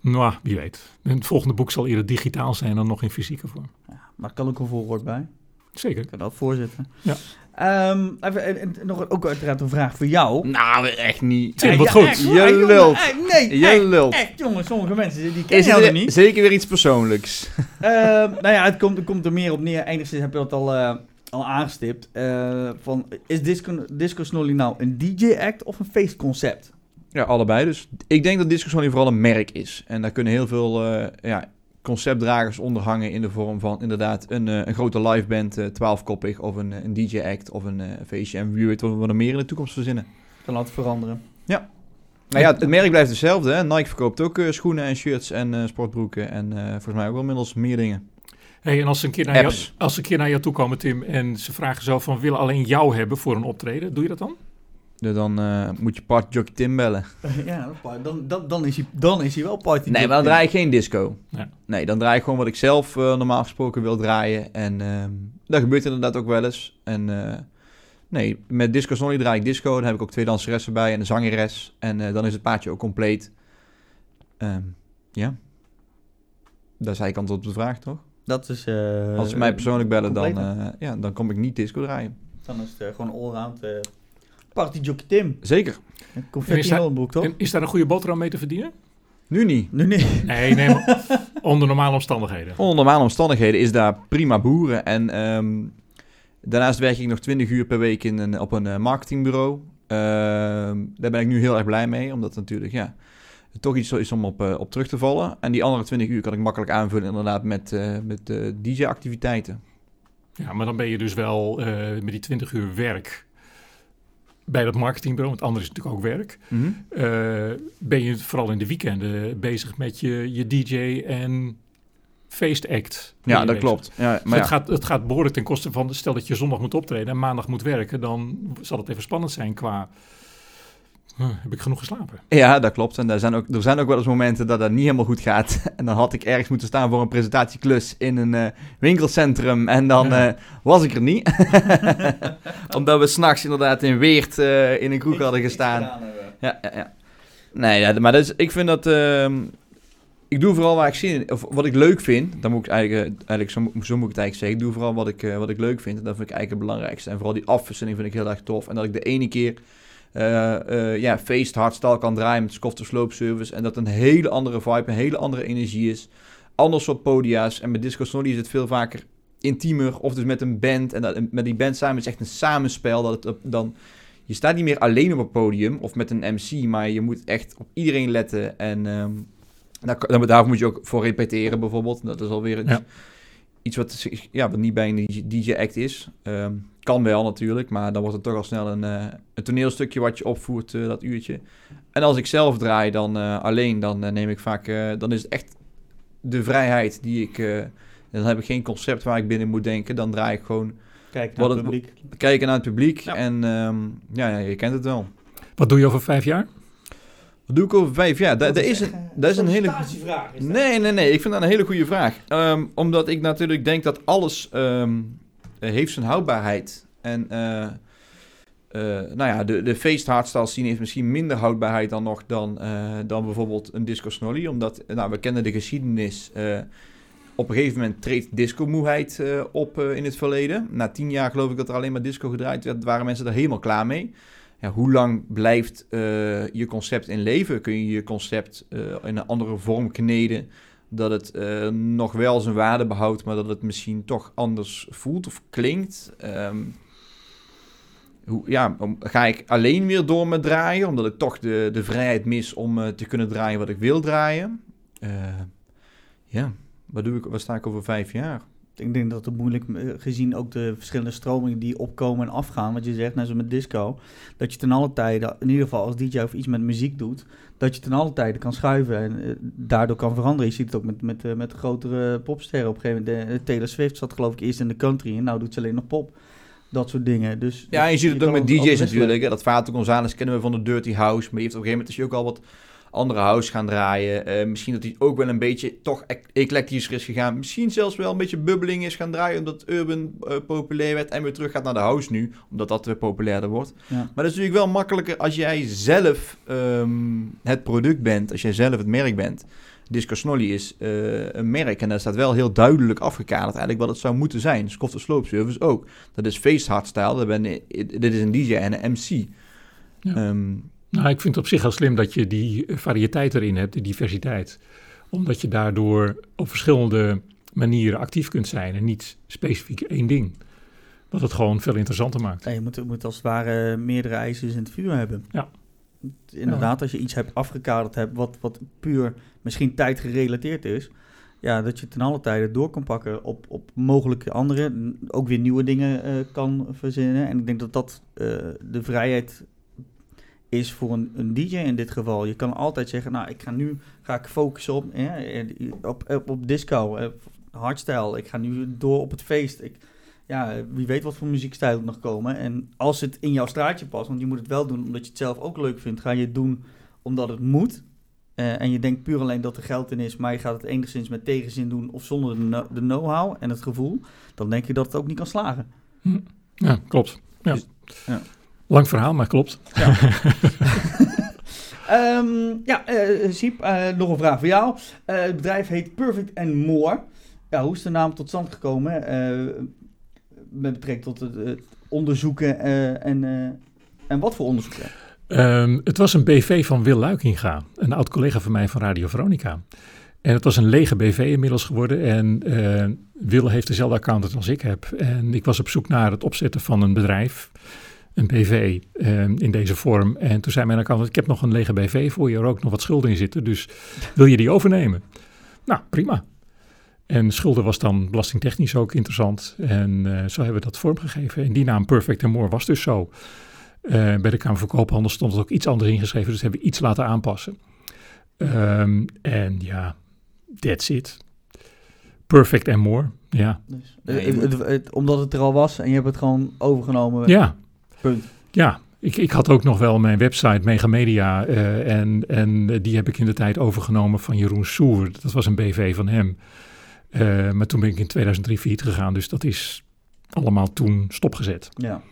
Nou, wie weet. En het volgende boek zal eerder digitaal zijn dan nog in fysieke vorm. Ja, maar er kan ook een voorwoord bij. Zeker. Ik kan dat voorzitten. Ja. Ehm, even, en, en nog ook uiteraard een vraag voor jou. Nou, echt niet. Tim, wat Ja, goed. echt, Je jongen, echt, Nee, Je echt, lult. echt, jongen. Sommige mensen die kennen niet. zeker weer iets persoonlijks? <laughs> Ehm, nou ja, het komt, het komt er meer op neer. Enigszins heb je dat al, eh, al aangestipt. Eh, van, is Disco, Disco Snolly nou een DJ-act of een feestconcept? Ja, allebei dus. Ik denk dat Disco Sony vooral een merk is. En daar kunnen heel veel eh, ja, conceptdragers onder hangen in de vorm van inderdaad een, eh, een grote liveband, eh twaalfkoppig, of een, eh, een DJ-act of een eh, feestje. En wie weet wat we er meer in de toekomst verzinnen. Kan altijd veranderen. Nou ja, het merk blijft hetzelfde. Hè? Nike verkoopt ook schoenen en shirts en eh, sportbroeken. En eh, volgens mij ook wel inmiddels meer dingen. Hey, en als ze, een keer naar jou, als ze een keer naar jou toe komen, Tim, en ze vragen zo van, we willen alleen jou hebben voor een optreden, doe je dat dan? Dus dan eh, moet je Party Jockey Tim bellen. <laughs> ja, dan, dan, dan, is hij, dan is hij wel party. Nee, maar dan draai ik geen disco. Ja. Nee, dan draai ik gewoon wat ik zelf eh, normaal gesproken wil draaien. En ehm, dat gebeurt inderdaad ook wel eens. En eh, nee, met Disco Sonny draai ik disco. Dan heb ik ook twee danseressen bij en een zangeres. En eh, dan is het paardje ook compleet. Ehm, ja. Dat is eigenlijk antwoord op de vraag, toch? Dat is... eh, Als ze mij persoonlijk bellen, dan, compleet, eh, ja, dan kom ik niet disco draaien. Dan is het gewoon allround eh party jockey Tim. Zeker. Confetti Hellenbroek, toch? En is daar een goede boterham mee te verdienen? Nu niet. Nee, nee. Nee, nee, maar onder normale omstandigheden. Onder normale omstandigheden is daar prima boeren. En ehm, daarnaast werk ik nog 20 uur per week in een, op een eh, marketingbureau. Ehm, daar ben ik nu heel erg blij mee, omdat het natuurlijk ja, toch iets is om op, eh, op terug te vallen. En die andere 20 uur kan ik makkelijk aanvullen inderdaad met, eh, met eh, DJ-activiteiten. Ja, maar dan ben je dus wel eh, met die 20 uur werk bij dat marketingbureau, want anders is het natuurlijk ook werk. eh, ben je vooral in de weekenden bezig met je, je DJ en feestact. Ja, dat bezig. klopt. Ja, Dus maar het, ja. gaat, het gaat behoorlijk ten koste van, stel dat je zondag moet optreden en maandag moet werken, dan zal het even spannend zijn qua, heb ik genoeg geslapen? ja, dat klopt. En daar zijn ook, er zijn ook wel eens momenten dat dat niet helemaal goed gaat. <laughs> En dan had ik ergens moeten staan voor een presentatieklus in een eh, winkelcentrum. En dan Ja. eh, was ik er niet. <laughs> Omdat we s'nachts inderdaad in Weert eh, in een kroeg hadden gestaan. Ja, ja, ja. Nee, ja, maar dat is, ik vind dat... ehm, ik doe vooral waar ik zin in... Of wat ik leuk vind. Dan moet ik eigenlijk... eigenlijk zo, moet- zo moet ik het eigenlijk zeggen. Ik doe vooral wat ik, eh, wat ik leuk vind. En dat vind ik eigenlijk het belangrijkste. En vooral die afwisseling vind ik heel erg tof. En dat ik de ene keer... eh, eh, ja, feest hardstyle kan draaien met Scoff Slope Service. En dat een hele andere vibe, een hele andere energie is. Ander soort podia's. En met Disco Snolly is het veel vaker intiemer. Of dus met een band. En dat, met die band samen is echt een samenspel. Dat het dan... Je staat niet meer alleen op het podium of met een MC, maar je moet echt op iedereen letten. En ehm daar, daar, daarvoor moet je ook voor repeteren bijvoorbeeld. Dat is alweer iets, Ja. iets wat, ja, wat niet bij een DJ-act is. Ehm, kan wel natuurlijk, maar dan wordt het toch al snel een, eh, een toneelstukje wat je opvoert eh, dat uurtje. En als ik zelf draai dan eh, alleen, dan neem ik vaak... eh, dan is het echt de vrijheid die ik... eh, dan heb ik geen concept waar ik binnen moet denken. Dan draai ik gewoon Kijk naar Wat het het- publiek. kijken naar het publiek. Ja. En ehm, ja, ja, je kent het wel. Wat doe je over vijf jaar? Wat doe ik over vijf jaar? Dat, dat is een, dat is een hele... Sollicitatievraag is dat. Nee, nee, nee. Ik vind dat een hele goede vraag. Ehm, omdat ik natuurlijk denk dat alles ehm, eh, heeft zijn houdbaarheid. En eh, eh, nou ja, de, de feest hardstyle scene heeft misschien minder houdbaarheid dan nog dan, eh, dan bijvoorbeeld een disco snolly. Omdat, nou, we kennen de geschiedenis. eh, op een gegeven moment treedt disco-moeheid eh, op eh, in het verleden. Na tien jaar geloof ik dat er alleen maar disco gedraaid werd, waren mensen er helemaal klaar mee. Ja, hoe lang blijft eh, je concept in leven? Kun je je concept eh, in een andere vorm kneden? Dat het eh, nog wel zijn waarde behoudt, maar dat het misschien toch anders voelt of klinkt. Ehm, hoe, ja, ga ik alleen weer door met draaien, omdat ik toch de, de vrijheid mis om eh, te kunnen draaien wat ik wil draaien? Eh, ja, wat, doe ik, wat sta ik over vijf jaar? Ik denk dat het moeilijk, eh, gezien ook de verschillende stromingen die opkomen en afgaan, wat je zegt, net zoals met disco, dat je ten alle tijde, in ieder geval als DJ of iets met muziek doet, dat je ten alle tijde kan schuiven en eh, daardoor kan veranderen. Je ziet het ook met, met, eh, met grotere popsterren. Op een gegeven moment, de, de Taylor Swift zat geloof ik eerst in de country en nou doet ze alleen nog pop. Dat soort dingen. Dus, Ja, en je ziet het ook met DJ's natuurlijk. Hè. Dat Vato González kennen we van de Dirty House. Maar die heeft op een gegeven moment is hij ook al wat andere house gaan draaien. Eh, misschien dat hij ook wel een beetje toch ec- eclectischer is gegaan. Misschien zelfs wel een beetje bubbeling is gaan draaien. Omdat urban eh, populair werd. En weer terug gaat naar de house nu. Omdat dat weer populairder wordt. Ja. Maar dat is natuurlijk wel makkelijker als jij zelf ehm, het product bent. Als jij zelf het merk bent. Disco Snolly is eh, een merk en daar staat wel heel duidelijk afgekaderd eigenlijk wat het zou moeten zijn. Scott de Slope Service ook. Dat is face hardstyle, dat ben, dit is een DJ en een MC. Ja. Ehm, Nou, ik vind het op zich heel slim dat je die variëteit erin hebt, die diversiteit. Omdat je daardoor op verschillende manieren actief kunt zijn en niet specifiek één ding. Wat het gewoon veel interessanter maakt. Ja, je moet, je moet als het ware meerdere ijzers in het vuur hebben. Ja. Inderdaad, als je iets hebt afgekaderd hebt wat, wat puur misschien tijdgerelateerd is, ja, dat je ten alle tijde door kan pakken op, op mogelijke andere, ook weer nieuwe dingen eh, kan verzinnen. En ik denk dat dat eh, de vrijheid is voor een, een DJ in dit geval. Je kan altijd zeggen, nou, ik ga nu ga ik focussen op, eh, op, op, op disco, eh, hardstyle. Ik ga nu door op het feest. Ik, ja, wie weet wat voor muziekstijl er nog komen. En als het in jouw straatje past, want je moet het wel doen omdat je het zelf ook leuk vindt, ga je het doen omdat het moet. Eh, en je denkt puur alleen dat er geld in is, maar je gaat het enigszins met tegenzin doen of zonder de, know- de know-how en het gevoel, dan denk je dat het ook niet kan slagen. Ja, klopt. Ja. Dus- ja. Lang verhaal, maar klopt. <laughs> Ehm, ja, eh Siep, eh, nog een vraag voor jou. Eh, het bedrijf heet Perfect and More. Ja, hoe is de naam tot stand gekomen? met betrekking tot het, onderzoeken en, en wat voor onderzoeken? Ehm, het was een BV van Wil Luikinga, een oud collega van mij van Radio Veronica. En het was een lege BV inmiddels geworden. En eh, Wil heeft dezelfde accountant als ik heb. En ik was op zoek naar het opzetten van een bedrijf, een BV, eh, in deze vorm. En toen zei mijn accountant, ik heb nog een lege BV voor je, er ook nog wat schulden in zitten. Dus <laughs> wil je die overnemen? Nou, prima. En schulden was dan belastingtechnisch ook interessant. En eh, zo hebben we dat vormgegeven. En die naam Perfect and More was dus zo. Eh, bij de Kamer van Koophandel stond het ook iets anders ingeschreven, dus hebben we iets laten aanpassen. Ehm, en ja, that's it. Perfect and more. Ja, Dus, eh, omdat het er al was en je hebt het gewoon overgenomen. ja. Punt. Ja, ik, ik had ook nog wel mijn website Megamedia eh, en, en die heb ik in de tijd overgenomen van Jeroen Soer. Dat was een BV van hem. Eh, maar toen ben ik in 2003 failliet gegaan, dus dat is allemaal toen stopgezet. Ja.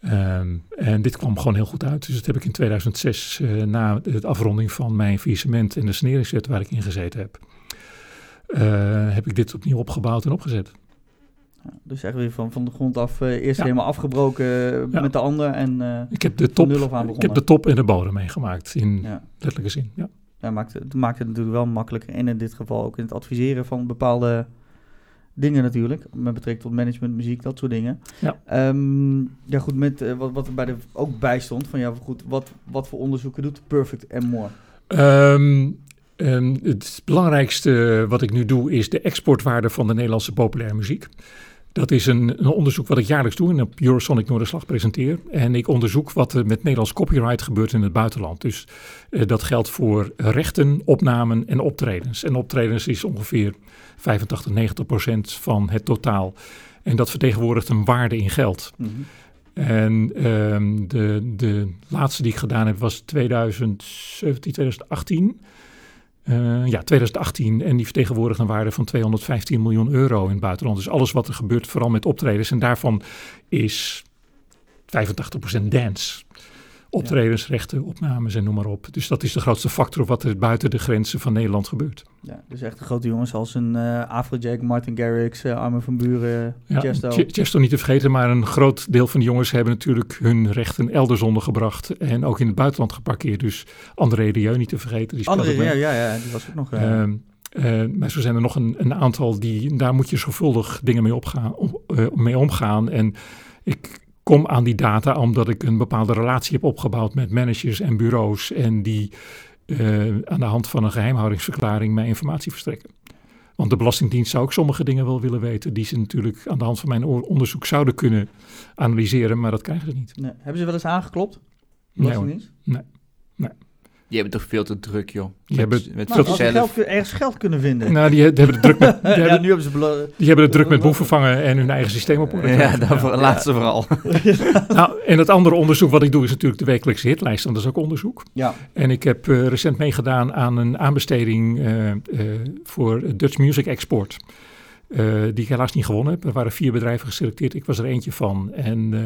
Ehm, en dit kwam gewoon heel goed uit. Dus dat heb ik in 2006, eh, na de afronding van mijn faillissement en de sneringswet waar ik in gezeten heb, heb ik dit opnieuw opgebouwd en opgezet. Dus echt weer van, van de grond af eh, eerst Ja. helemaal afgebroken eh, Ja. met de ander. En eh, Ik heb de top, nul af aan ik heb de top en de bodem meegemaakt, in ja. letterlijke zin. Ja. Ja, maakt, het maakt het natuurlijk wel makkelijker. En in dit geval ook in het adviseren van bepaalde dingen natuurlijk. Met betrekking tot management, muziek, dat soort dingen. Ja. Ehm, ja goed, met wat, wat er bij de, ook bij stond. Van ja, goed, wat, wat voor onderzoeken doet Perfect and More? Ehm, ehm, het belangrijkste wat ik nu doe is de exportwaarde van de Nederlandse populaire muziek. Dat is een, een onderzoek wat ik jaarlijks doe en op Eurosonic Noorderslag presenteer. En ik onderzoek wat er met Nederlands copyright gebeurt in het buitenland. Dus eh, dat geldt voor rechten, opnamen en optredens. En optredens is ongeveer 85, 90 procent van het totaal. En dat vertegenwoordigt een waarde in geld. Mhm. En ehm, de, de laatste die ik gedaan heb was 2017, 2018. Eh, ja, 2018. En die vertegenwoordigt een waarde van 215 miljoen euro in het buitenland. Dus alles wat er gebeurt, vooral met optredens. En daarvan is 85% dance. Optredens, rechten, opnames en noem maar op. Dus dat is de grootste factor wat er buiten de grenzen van Nederland gebeurt. Ja, dus echt de grote jongens als een eh Afrojack, Martin Garrix, eh, Armin van Buren, Ja, Chesto. Ch- Chesto niet te vergeten, maar een groot deel van de jongens hebben natuurlijk hun rechten elders ondergebracht en ook in het buitenland geparkeerd. Dus André Rieu niet te vergeten. Die ook ja, ja, ja, die was ook nog... eh, Ehm, eh, maar zo zijn er nog een, een aantal die, daar moet je zorgvuldig dingen mee, opgaan, om- mee omgaan. En ik kom aan die data omdat ik een bepaalde relatie heb opgebouwd met managers en bureaus en die eh, aan de hand van een geheimhoudingsverklaring mij informatie verstrekken. Want de Belastingdienst zou ook sommige dingen wel willen weten die ze natuurlijk aan de hand van mijn onderzoek zouden kunnen analyseren, maar dat krijgen ze niet. nee. Hebben ze wel eens aangeklopt? Nee, hoor. Belastingdienst? Die hebben toch veel te druk, joh. Die Met, hebben met Nou, zelf. geld, ergens geld kunnen vinden. Nou, die, die hebben het druk met, <laughs> die ja, hebben, nu hebben ze... die hebben het druk met <laughs> boe vervangen en hun eigen systeem op orde. Ja, daarvoor, laatste vooral. <laughs> Nou, en het andere onderzoek wat ik doe is natuurlijk de wekelijkse hitlijst, want dat is ook onderzoek. Ja. En ik heb eh, recent meegedaan aan een aanbesteding eh, eh, voor Dutch Music Export. Eh, die ik helaas niet gewonnen heb. Er waren vier bedrijven geselecteerd, ik was er eentje van. En uh,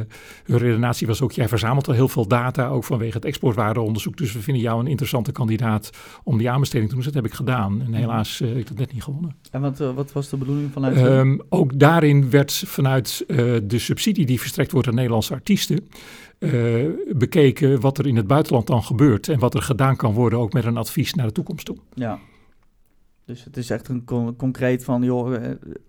hun redenatie was ook, jij verzamelt al heel veel data, ook vanwege het exportwaardeonderzoek. Dus we vinden jou een interessante kandidaat om die aanbesteding te doen. Dus dat heb ik gedaan. En helaas uh, ik heb dat net niet gewonnen. En wat, wat was de bedoeling vanuit? Um, ook daarin werd vanuit de subsidie die verstrekt wordt aan Nederlandse artiesten... bekeken wat er in het buitenland dan gebeurt en wat er gedaan kan worden, ook met een advies naar de toekomst toe. Ja, dus het is echt een con concreet van, joh, uh,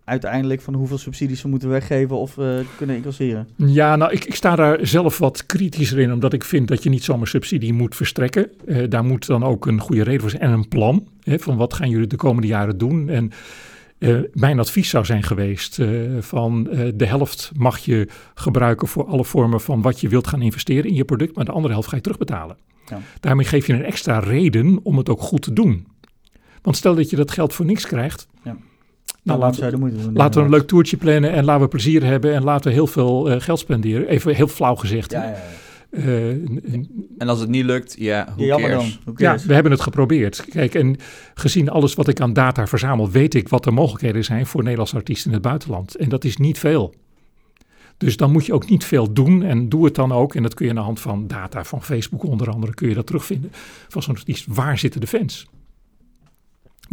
uiteindelijk van hoeveel subsidies we moeten weggeven of uh, kunnen incasseren. Ja, nou, ik, ik, sta daar zelf wat kritischer in, omdat ik vind dat je niet zomaar subsidie moet verstrekken. Uh, daar moet dan ook een goede reden voor zijn en een plan. Hè, van wat gaan jullie de komende jaren doen? En mijn advies zou zijn geweest van de helft mag je gebruiken voor alle vormen van wat je wilt gaan investeren in je product, maar de andere helft ga je terugbetalen. Ja. Daarmee geef je een extra reden om het ook goed te doen. Want stel dat je dat geld voor niks krijgt. Ja. Nou, laten, we, doen, laten we een leuk toertje plannen en laten we plezier hebben en laten we heel veel uh, geld spenderen. Even heel flauw gezegd. Ja, ja, uh, en als het niet lukt, ja, hoe jammer dan. Ja, we hebben het geprobeerd. Kijk, en gezien alles wat ik aan data verzamel, weet ik wat de mogelijkheden zijn voor Nederlandse artiesten in het buitenland. En dat is niet veel. Dus dan moet je ook niet veel doen en doe het dan ook. En dat kun je aan de hand van data van Facebook onder andere, kun je dat terugvinden. Van zo'n artiest, waar zitten de fans?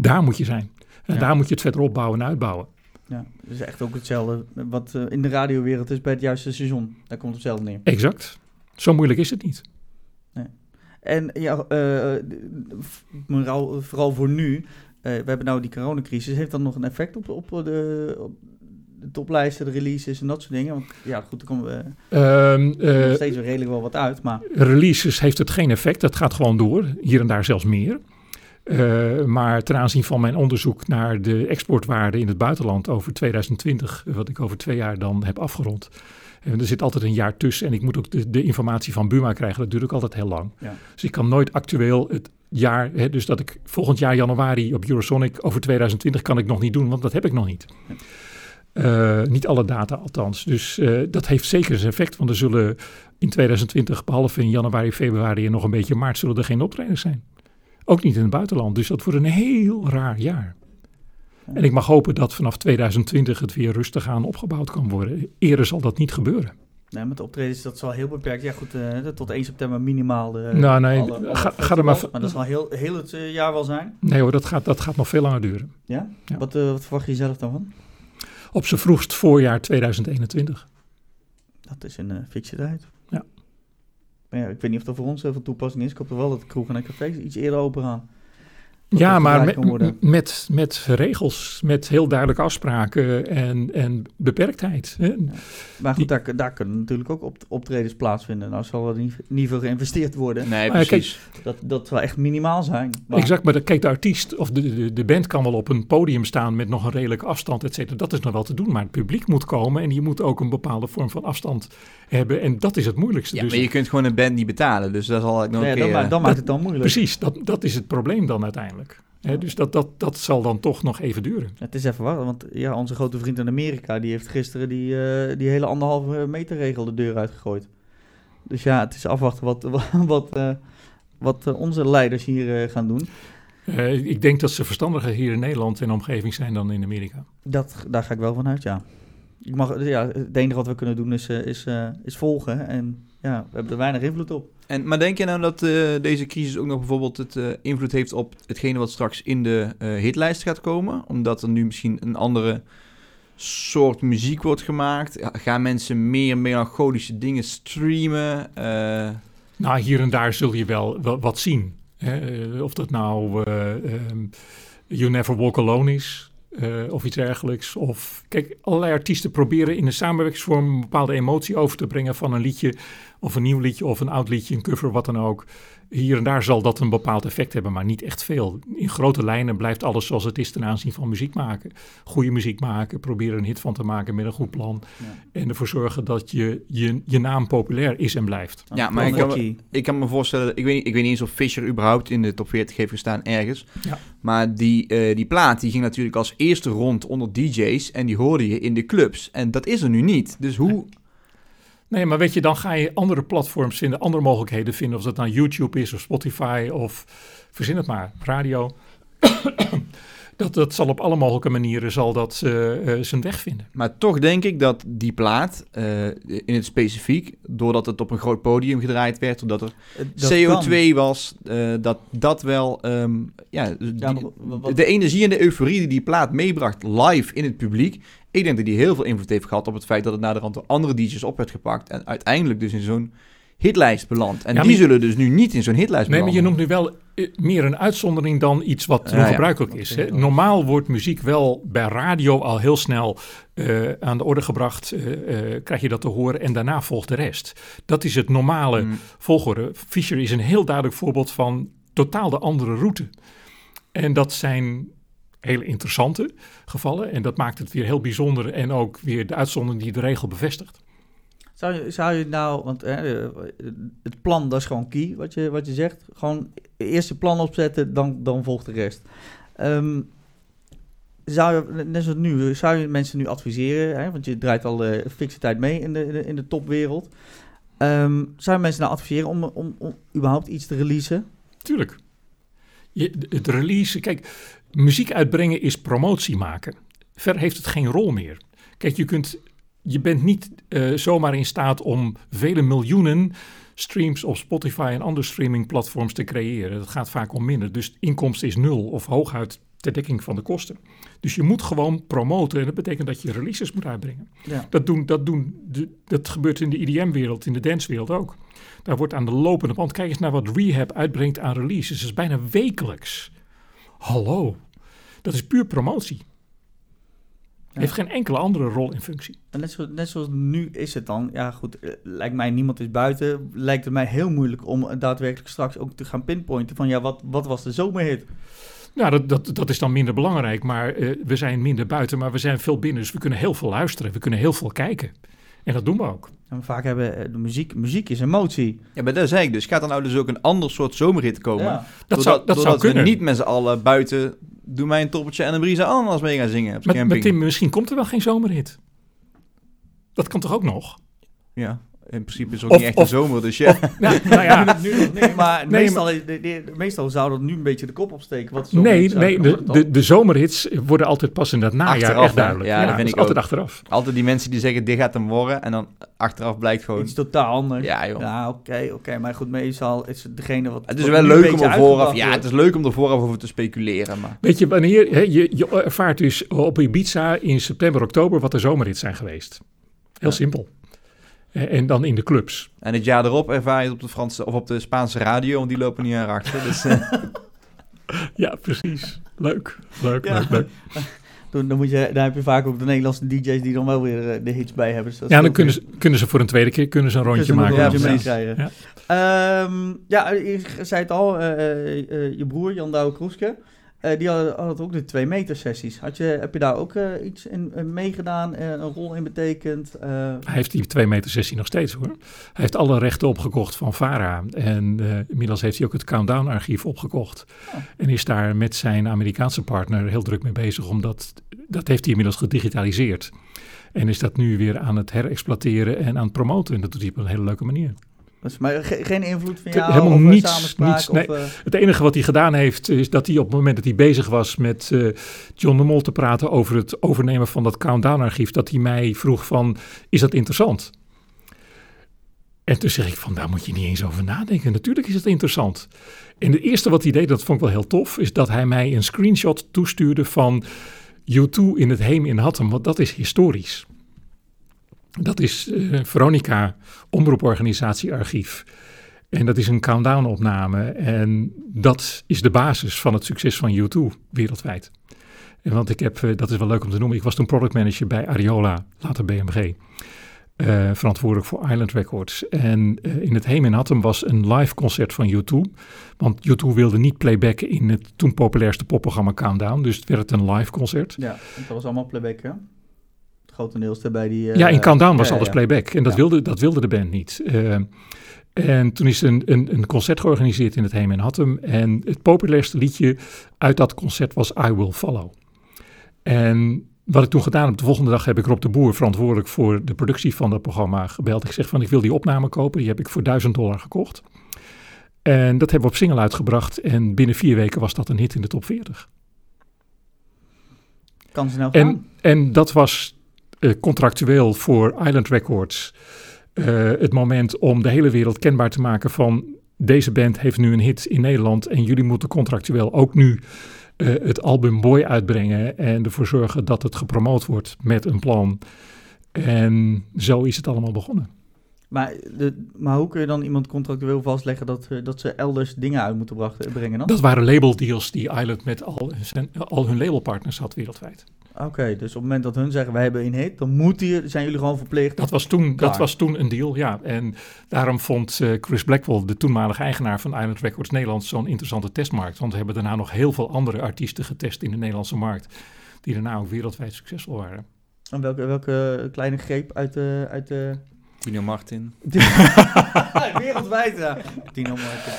Daar moet je zijn. En ja. daar moet je het verder opbouwen en uitbouwen. Ja, dus echt ook hetzelfde wat uh, in de radiowereld is bij het juiste seizoen. Daar komt hetzelfde neer. Exact. Zo moeilijk is het niet. Nee. En ja, uh, vooral voor nu, uh, we hebben nou die coronacrisis. Heeft dat nog een effect op, op, de, op de toplijsten, de releases en dat soort dingen? Want ja, goed, er komt um, nog steeds redelijk wel wat uit. Maar... Releases heeft het geen effect. Dat gaat gewoon door. Hier en daar zelfs meer. Uh, maar ten aanzien van mijn onderzoek naar de exportwaarde in het buitenland over 2020, wat ik over twee jaar dan heb afgerond. En er zit altijd een jaar tussen en ik moet ook de, de informatie van Buma krijgen. Dat duurt ook altijd heel lang. Ja. Dus ik kan nooit actueel het jaar, hè, dus dat ik volgend jaar januari op Eurosonic over 2020 kan ik nog niet doen, want dat heb ik nog niet. Ja. Uh, niet alle data althans. Dus uh, dat heeft zeker zijn effect, want er zullen in 2020, behalve in januari, februari en nog een beetje maart, zullen er geen optredens zijn. Ook niet in het buitenland. Dus dat wordt een heel raar jaar. En ik mag hopen dat vanaf 2020 het weer rustig aan opgebouwd kan worden. Eerder zal dat niet gebeuren. Nee, met de optredens dat zal heel beperkt. Ja, goed, uh, tot 1 september minimaal. De, nou, nee, alle, alle ga, ga er maar. Maar dat zal heel, heel het uh, jaar wel zijn. Nee hoor, dat gaat, dat gaat nog veel langer duren. Ja? ja. Wat, uh, wat verwacht je zelf dan van? Op z'n vroegst voorjaar 2021. Dat is een fictie tijd. Maar ja, ik weet niet of dat voor ons veel toepassing is. Ik hoop wel dat de kroeg en cafés iets eerder open gaan. Ja, maar met, met, met, regels, met heel duidelijke afspraken en, en beperktheid. Hè. Maar goed, daar, daar kunnen natuurlijk ook op, optredens plaatsvinden. Nou zal er niet, niet veel geïnvesteerd worden. Nee, precies. Kijk, dat, dat zal echt minimaal zijn. Maar... Exact, maar de, kijk, de artiest of de, de, de, band kan wel op een podium staan met nog een redelijke afstand, et cetera. Dat is nog wel te doen, maar het publiek moet komen en je moet ook een bepaalde vorm van afstand hebben. En dat is het moeilijkste. Ja, dus, maar je kunt gewoon een band niet betalen, dus dat zal ik nog ja, een keer... Dan, dan maakt het dan moeilijk. Precies, dat, dat is het probleem dan uiteindelijk. Dus dat, dat, dat zal dan toch nog even duren. Het is even wachten, want ja, onze grote vriend in Amerika... die heeft gisteren die, uh, die hele anderhalve meter regel de deur uitgegooid. Dus ja, het is afwachten wat, <laughs> wat, uh, wat uh, onze leiders hier gaan doen. ik denk dat ze verstandiger hier in Nederland en omgeving zijn dan in Amerika. Dat, daar ga ik wel van uit, ja. Ik mag, ja. Het enige wat we kunnen doen is, is, is volgen en ja, we hebben er weinig invloed op. En, maar denk je nou dat uh, deze crisis ook nog bijvoorbeeld het uh, invloed heeft op hetgene wat straks in de uh, hitlijst gaat komen? Omdat er nu misschien een andere soort muziek wordt gemaakt? Gaan mensen meer melancholische dingen streamen? Nou, hier en daar zul je wel, wat zien. Hè? of dat nou um, You Never Walk Alone is, uh, of iets dergelijks. Of kijk, allerlei artiesten proberen in een samenwerkingsvorm een bepaalde emotie over te brengen van een liedje, of een nieuw liedje, of een oud liedje, een cover, wat dan ook. Hier en daar zal dat een bepaald effect hebben, maar niet echt veel. In grote lijnen blijft alles zoals het is ten aanzien van muziek maken. Goede muziek maken, proberen een hit van te maken met een goed plan. Ja. En ervoor zorgen dat je, je, je naam populair is en blijft. Ja, maar ik kan, me, ik kan me voorstellen, ik weet, ik weet niet eens of Fisher überhaupt in de top 40 heeft gestaan ergens. Ja. Maar die, uh, die plaat die ging natuurlijk als eerste rond onder DJ's en die hoorde je in de clubs. En dat is er nu niet. Dus hoe... Nee, maar weet je, dan ga je andere platforms vinden, andere mogelijkheden vinden. Of dat nou YouTube is of Spotify of verzin het maar, radio. <coughs> dat, dat zal op alle mogelijke manieren zal dat, eh, eh, zijn weg vinden. Maar toch denk ik dat die plaat, eh, in het specifiek, doordat het op een groot podium gedraaid werd, doordat er Eh, Dat CO2 kan. was, eh, dat dat wel, ehm, ja, wat- de energie en de euforie die die plaat meebracht live in het publiek, ik denk dat die heel veel invloed heeft gehad op het feit dat het naderhand door andere DJ's op werd gepakt en uiteindelijk dus in zo'n hitlijst belandt. En Ja, die zullen dus nu niet in zo'n hitlijst Nee, maar je belanden. noemt nu wel eh, meer een uitzondering dan iets wat ongebruikelijk Dat is. Hè. Normaal wordt muziek wel bij radio al heel snel eh, aan de orde gebracht. eh, krijg je dat te horen en daarna volgt de rest. Dat is het normale Mm. volgorde. Fischer is een heel duidelijk voorbeeld van totaal de andere route. En dat zijn hele interessante gevallen. En dat maakt het weer heel bijzonder en ook weer de uitzondering die de regel bevestigt. Zou je, zou je nou, want hè, eh, het plan dat is gewoon key, wat je, wat je zegt. Gewoon eerst je plan opzetten, dan, dan volgt de rest. Ehm, zou je, net zoals nu, zou je mensen nu adviseren, hè, want je draait al eh fikse tijd mee in de, in de, in de topwereld. Ehm, zou je mensen nou adviseren om, om, om überhaupt iets te releasen? Tuurlijk. Je, het release, kijk, muziek uitbrengen is promotie maken. Verder heeft het geen rol meer. Kijk, je, kunt, je bent niet eh, zomaar in staat om vele miljoenen streams op Spotify en andere streamingplatforms te creëren. Dat gaat vaak om minder. Dus inkomsten is nul of hooguit ter dekking van de kosten. Dus je moet gewoon promoten en dat betekent dat je releases moet uitbrengen. Ja. Dat, doen, dat, doen de, dat gebeurt in de EDM-wereld, in de dancewereld ook. Daar wordt aan de lopende band. Kijk eens naar wat Rehab uitbrengt aan releases. Dat is bijna wekelijks. Hallo. Dat is puur promotie. Ja. Heeft geen enkele andere rol en functie. En net, zo, net zoals nu is het dan, ja goed, eh, lijkt mij niemand is buiten, lijkt het mij heel moeilijk om daadwerkelijk straks ook te gaan pinpointen van ja, wat, wat was de zomerhit? Nou, dat, dat, dat is dan minder belangrijk. Maar eh, we zijn minder buiten, maar we zijn veel binnen. Dus we kunnen heel veel luisteren. We kunnen heel veel kijken. En dat doen we ook. En vaak hebben eh, de muziek, muziek is emotie. Ja, maar dat zei ik dus. Gaat er nou dus ook een ander soort zomerhit komen? Ja. Dat doordat, zou, dat zou doordat kunnen. we niet met z'n allen buiten Doe mij een toppeltje en een Brisa ananas mee gaan zingen op de Maar, camping. maar Tim, misschien komt er wel geen zomerhit. Dat kan toch ook nog? Ja, in principe is het ook Of- niet echt of- een zomer, dus ja. Nou, <laughs> nou ja, <laughs> nu nog niet, maar Nee, meestal, de- de- meestal zou dat nu een beetje de kop opsteken. Wat zo nee, nee de, de, de zomerhits worden altijd pas in dat najaar Achteraf, echt duidelijk. Ja, Ja, dat vind ik altijd ook. achteraf. Altijd die mensen die zeggen, dit gaat hem worden. En dan achteraf blijkt gewoon... Iets totaal anders. Ja, joh. Ja, oké, oké. Maar goed, meestal is het degene wat... Het is wat wel leuk om er vooraf... Ja, het is leuk om er vooraf over te speculeren, maar... Weet je, wanneer hè, je, je ervaart dus op Ibiza in september, oktober wat de zomerhits zijn geweest. Heel Ja. simpel. Eh, En dan in de clubs. En het jaar erop ervaar je het op de Franse of op de Spaanse radio, want die lopen niet aan achter. Dus eh, <laughs> Ja, precies. Leuk, leuk, Ja. leuk, leuk. <laughs> Dan, dan, moet je, dan heb je vaak ook de Nederlandse DJ's die dan wel weer eh, de hits bij hebben. Dus Ja, dan kunnen ze, kunnen ze voor een tweede keer kunnen ze een rondje maken. een rondje Ja, meekrijgen. Ja. Ehm, ja, je zei het al, je broer Jan Douwe Kroeske, eh, die had, had ook de twee meter sessies. Had je, heb je daar ook eh, iets in eh, meegedaan, een rol in betekend? Hij heeft die 2 meter sessie nog steeds hoor. Hij heeft alle rechten opgekocht van VARA. En inmiddels heeft hij ook het Countdown archief opgekocht. Oh. En is daar met zijn Amerikaanse partner heel druk mee bezig. Omdat dat heeft hij inmiddels gedigitaliseerd. En is dat nu weer aan het herexploiteren en aan het promoten. En dat doet hij op een hele leuke manier. Dus, maar ge- geen invloed van jou? helemaal eh, niets, niets, of, nee. eh, Het enige wat hij gedaan heeft, is dat hij op het moment dat hij bezig was met eh, John de Mol te praten over het overnemen van dat Countdown-archief, dat hij mij vroeg van, is dat interessant? En toen zeg ik van, daar moet je niet eens over nadenken. Natuurlijk is het interessant. En het eerste wat hij deed, dat vond ik wel heel tof, is dat hij mij een screenshot toestuurde van U2 in het Heem in Hattem, want dat is historisch. Dat is eh, Veronica, omroeporganisatie archief. En dat is een countdown-opname. En dat is de basis van het succes van U2 wereldwijd. En want ik heb, eh, dat is wel leuk om te noemen, ik was toen productmanager bij Ariola, later BMG. eh, verantwoordelijk voor Island Records. En in het Heem in Hattem was een live concert van U2. Want U2 wilde niet playbacken in het toen populairste popprogramma Countdown. Dus het werd een live concert. ja, dat was allemaal playback, hè? Grotendeels bij die... eh, ja, in Countdown was ja, alles ja. playback. En dat, Ja. wilde, dat wilde de band niet. Eh, en toen is een, een, een concert georganiseerd in het Heem en Hattem. En het populairste liedje uit dat concert was I Will Follow. En wat ik toen gedaan heb, de volgende dag heb ik Rob de Boer, verantwoordelijk voor de productie van dat programma, gebeld. Ik zeg van, ik wil die opname kopen. Die heb ik voor 1000 dollar gekocht. En dat hebben we op single uitgebracht. En binnen vier weken was dat een hit in de top 40. Kan snel gaan. En, en dat was eh, contractueel voor Island Records eh, het moment om de hele wereld kenbaar te maken van deze band heeft nu een hit in Nederland en jullie moeten contractueel ook nu eh, het album Boy uitbrengen en ervoor zorgen dat het gepromoot wordt met een plan. En zo is het allemaal begonnen. Maar, de, maar hoe kun je dan iemand contractueel vastleggen dat, dat ze elders dingen uit moeten brachten, brengen dan? Dat waren labeldeals die Island met al, zijn, al hun labelpartners had wereldwijd. Oké, dus op het moment dat hun zeggen wij hebben een hit, dan moet die, zijn jullie gewoon verplicht. Dat was toen, Klaar. dat was toen een deal, ja. En daarom vond eh, Chris Blackwell, de toenmalige eigenaar van Island Records Nederland, zo'n interessante testmarkt. Want we hebben daarna nog heel veel andere artiesten getest in de Nederlandse markt, die daarna ook wereldwijd succesvol waren. En welke, welke kleine greep uit de... Uit de... Tino Martin. <laughs> Wereldwijd, ja. Tino Martin.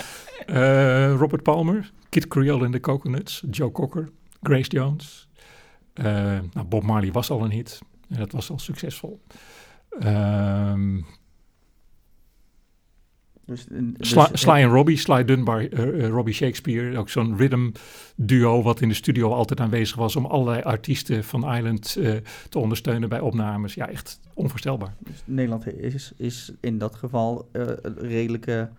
Eh, Robert Palmer, Kid Creole in the Coconuts, Joe Cocker, Grace Jones. Eh, nou, Bob Marley was al een hit en dat was al succesvol. Ehm, Dus, dus, Sly, Sly en Robbie, Sly Dunbar, eh, eh, Robbie Shakespeare. Ook zo'n rhythm duo wat in de studio altijd aanwezig was om allerlei artiesten van Island eh, te ondersteunen bij opnames. Ja, echt onvoorstelbaar. dus Nederland is, is in dat geval eh, een redelijke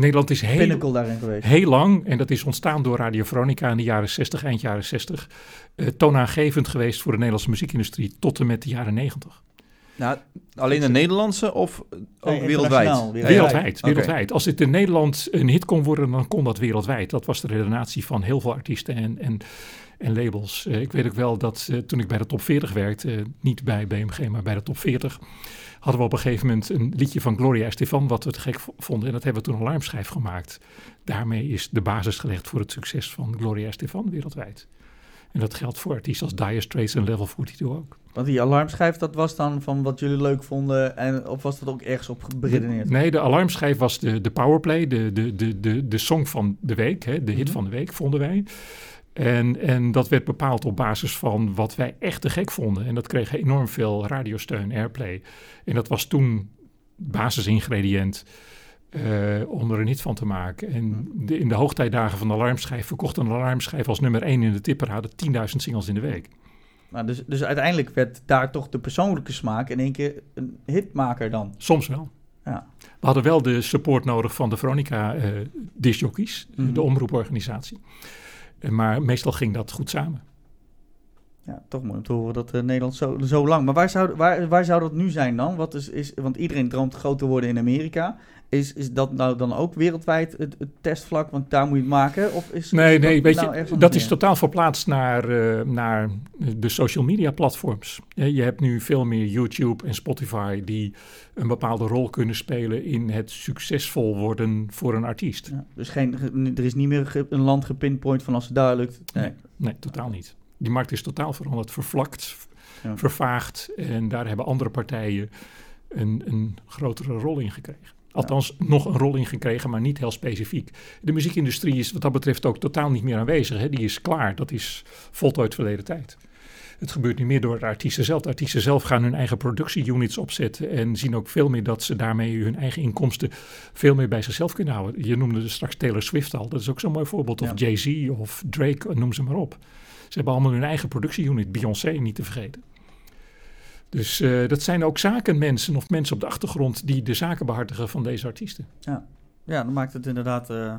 Nederland is heel, pinnacle daarin geweest. heel lang, en dat is ontstaan door Radio Veronica in de jaren 60, eind jaren 60, eh, toonaangevend geweest voor de Nederlandse muziekindustrie tot en met de jaren 90. Nou, alleen de Nederlandse of ook Nee, wereldwijd? Wereldwijd, Oké. wereldwijd. Als dit in Nederland een hit kon worden, dan kon dat wereldwijd. Dat was de redenatie van heel veel artiesten en, en, en labels. Eh, ik weet ook wel dat eh, toen ik bij de top 40 werkte, eh, niet bij BMG, maar bij de top 40, hadden we op een gegeven moment een liedje van Gloria Estefan, wat we te gek vo- vonden. En dat hebben we toen een alarmschijf gemaakt. Daarmee is de basis gelegd voor het succes van Gloria Estefan wereldwijd. En dat geldt voor artiesten als Dire Straits en Level 42 ook. Want die alarmschijf, dat was dan van wat jullie leuk vonden. En, of was dat ook ergens op beredeneerd? Nee, de alarmschijf was de, de powerplay, de, de, de, de, de song van de week, hè, de hit Mhm. van de week, vonden wij. En, en dat werd bepaald op basis van wat wij echt te gek vonden. En dat kreeg enorm veel radiosteun, airplay. En dat was toen basisingrediënt eh, om er een hit van te maken. En de, in de hoogtijdagen van de alarmschijf verkocht een alarmschijf als nummer 1 in de tipperade 10.000 singles in de week. Nou, dus, dus uiteindelijk werd daar toch de persoonlijke smaak in één keer een hitmaker dan. Soms wel. Ja. We hadden wel de support nodig van de Veronica Mhm. de omroeporganisatie. Eh, Maar meestal ging dat goed samen. Ja, toch mooi om te horen dat eh, Nederland zo, zo lang. Maar waar zou, waar, waar zou dat nu zijn dan? Wat is, is, want iedereen droomt groot te worden in Amerika. Is, is dat nou dan ook wereldwijd het, het testvlak? Want daar moet je het maken? Of is, Nee, is nee, dat weet nou je, dat is meer? totaal verplaatst naar, eh, naar de social media platforms. Je hebt nu veel meer YouTube en Spotify die een bepaalde rol kunnen spelen in het succesvol worden voor een artiest. Ja, dus geen, ge- er is niet meer een land gepinpoint van als het daar lukt. Nee. Nee, totaal niet. Die markt is totaal veranderd, vervlakt, Ja. vervaagd. En daar hebben andere partijen een, een grotere rol in gekregen. Althans, nog een rol in gekregen, maar niet heel specifiek. De muziekindustrie is wat dat betreft ook totaal niet meer aanwezig. Hè. Die is klaar. Dat is voltooid verleden tijd. Het gebeurt niet meer door de artiesten zelf. De artiesten zelf gaan hun eigen productieunits opzetten en zien ook veel meer dat ze daarmee hun eigen inkomsten veel meer bij zichzelf kunnen houden. Je noemde dus straks Taylor Swift al. Dat is ook zo'n mooi voorbeeld. Of Ja. Jay-Z of Drake, noem ze maar op. Ze hebben allemaal hun eigen productieunit. Beyoncé niet te vergeten. Dus eh, dat zijn ook zakenmensen of mensen op de achtergrond die de zaken behartigen van deze artiesten. Ja, dan maakt het inderdaad eh,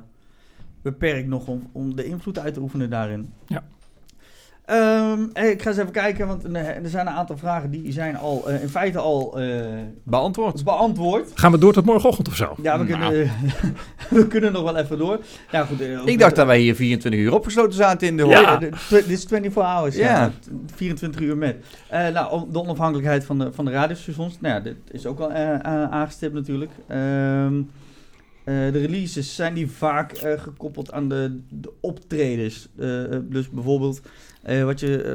beperkt nog om, om de invloed uit te oefenen daarin. Ja. Ehm, hey, ik ga eens even kijken, want er zijn een aantal vragen die zijn al eh, in feite al eh, Beantwoord. beantwoord. Gaan we door tot morgenochtend of zo? Ja, we, Nou. kunnen, <laughs> we kunnen nog wel even door. Ja, goed, eh, Ik dacht dat wij hier 24 uur opgesloten zaten in de Ja, dit is 24 hours. Ja. Ja. 24 uur met. Eh, nou, om- de onafhankelijkheid van de, van de radiostations. Nou ja, dit is ook al aangestipt natuurlijk. Ehm, eh, de releases zijn die vaak eh, gekoppeld aan de, de optredens. Dus bijvoorbeeld wat je eh,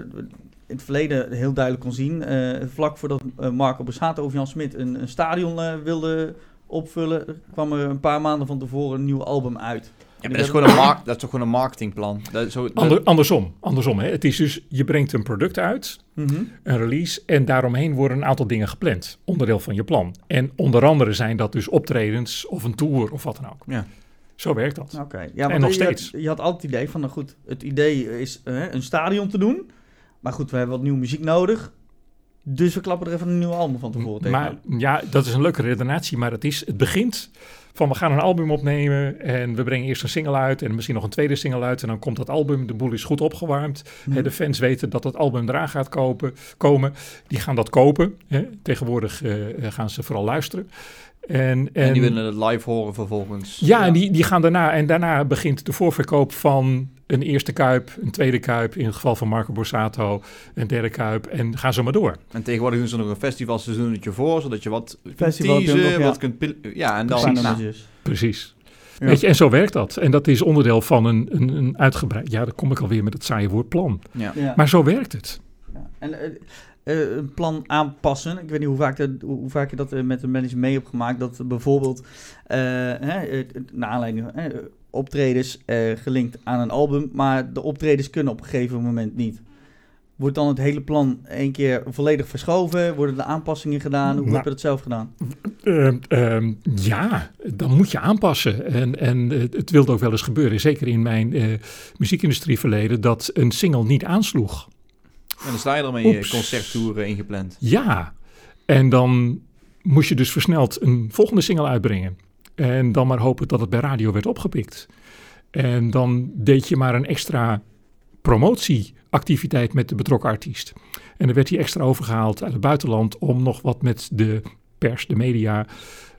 in het verleden heel duidelijk kon zien. eh, vlak voordat eh, Marco Borsato of Jan Smit een, een stadion eh, wilde opvullen, kwam er een paar maanden van tevoren een nieuw album uit. Ja, maar dat, is gewoon een mark- dat is toch gewoon een marketingplan. Dat zo, dat- Ander, andersom, andersom hè. Het is dus, je brengt een product uit, Mhm. een release, en daaromheen worden een aantal dingen gepland. Onderdeel van je plan. En onder andere zijn dat dus optredens of een tour of wat dan ook. Ja. Zo werkt dat. Oké. Ja, En nog je, had- steeds. Je had altijd het idee van, nou goed, het idee is eh, een stadion te doen. Maar goed, we hebben wat nieuwe muziek nodig. Dus we klappen er even een nieuw album van tevoren Maar tegenaan. ja, dat is een leuke redenatie, maar het, is, het begint van we gaan een album opnemen en we brengen eerst een single uit en misschien nog een tweede single uit en dan komt dat album, de boel is goed opgewarmd. Hm. Hè, de fans weten dat het album eraan gaat kopen, komen, die gaan dat kopen. Hè. Tegenwoordig eh, gaan ze vooral luisteren. En, En, die willen het live horen vervolgens. Ja, Ja. en die, die gaan daarna. En daarna begint de voorverkoop van een eerste kuip, een tweede kuip. In het geval van Marco Borsato, een derde kuip. En gaan zo maar door. En tegenwoordig doen ze nog een festivalseizoenetje voor, zodat je wat kunt Festival teasen, kunt nog, ja. wat kunt Ja, en dan... Nou. Precies. Ja. Weet je, en zo werkt dat. En dat is onderdeel van een, een, een uitgebreid. Ja, dan kom ik alweer met het saaie woord plan. ja. Ja. Maar zo werkt het. Ja. En eh, een plan aanpassen. Ik weet niet hoe vaak, hoe vaak je dat eh, met de manager mee hebt gemaakt. Dat bijvoorbeeld, eh, hè, eh, naar aanleiding van eh, optredens eh, gelinkt aan een album. Maar de optredens kunnen op een gegeven moment niet. Wordt dan het hele plan één keer volledig verschoven? Worden er aanpassingen gedaan? Hoe Nou. heb je dat zelf gedaan? Ehm, ja, dan moet je aanpassen. En, en eh, het wilde ook wel eens gebeuren, zeker in mijn eh muziekindustrieverleden, dat een single niet aansloeg. En dan sta je er met je Oeps. concerttoeren ingepland. Ja, en dan moest je dus versneld een volgende single uitbrengen. En dan maar hopen dat het bij radio werd opgepikt. En dan deed je maar een extra promotieactiviteit met de betrokken artiest. En dan werd hij extra overgehaald uit het buitenland om nog wat met de pers, de media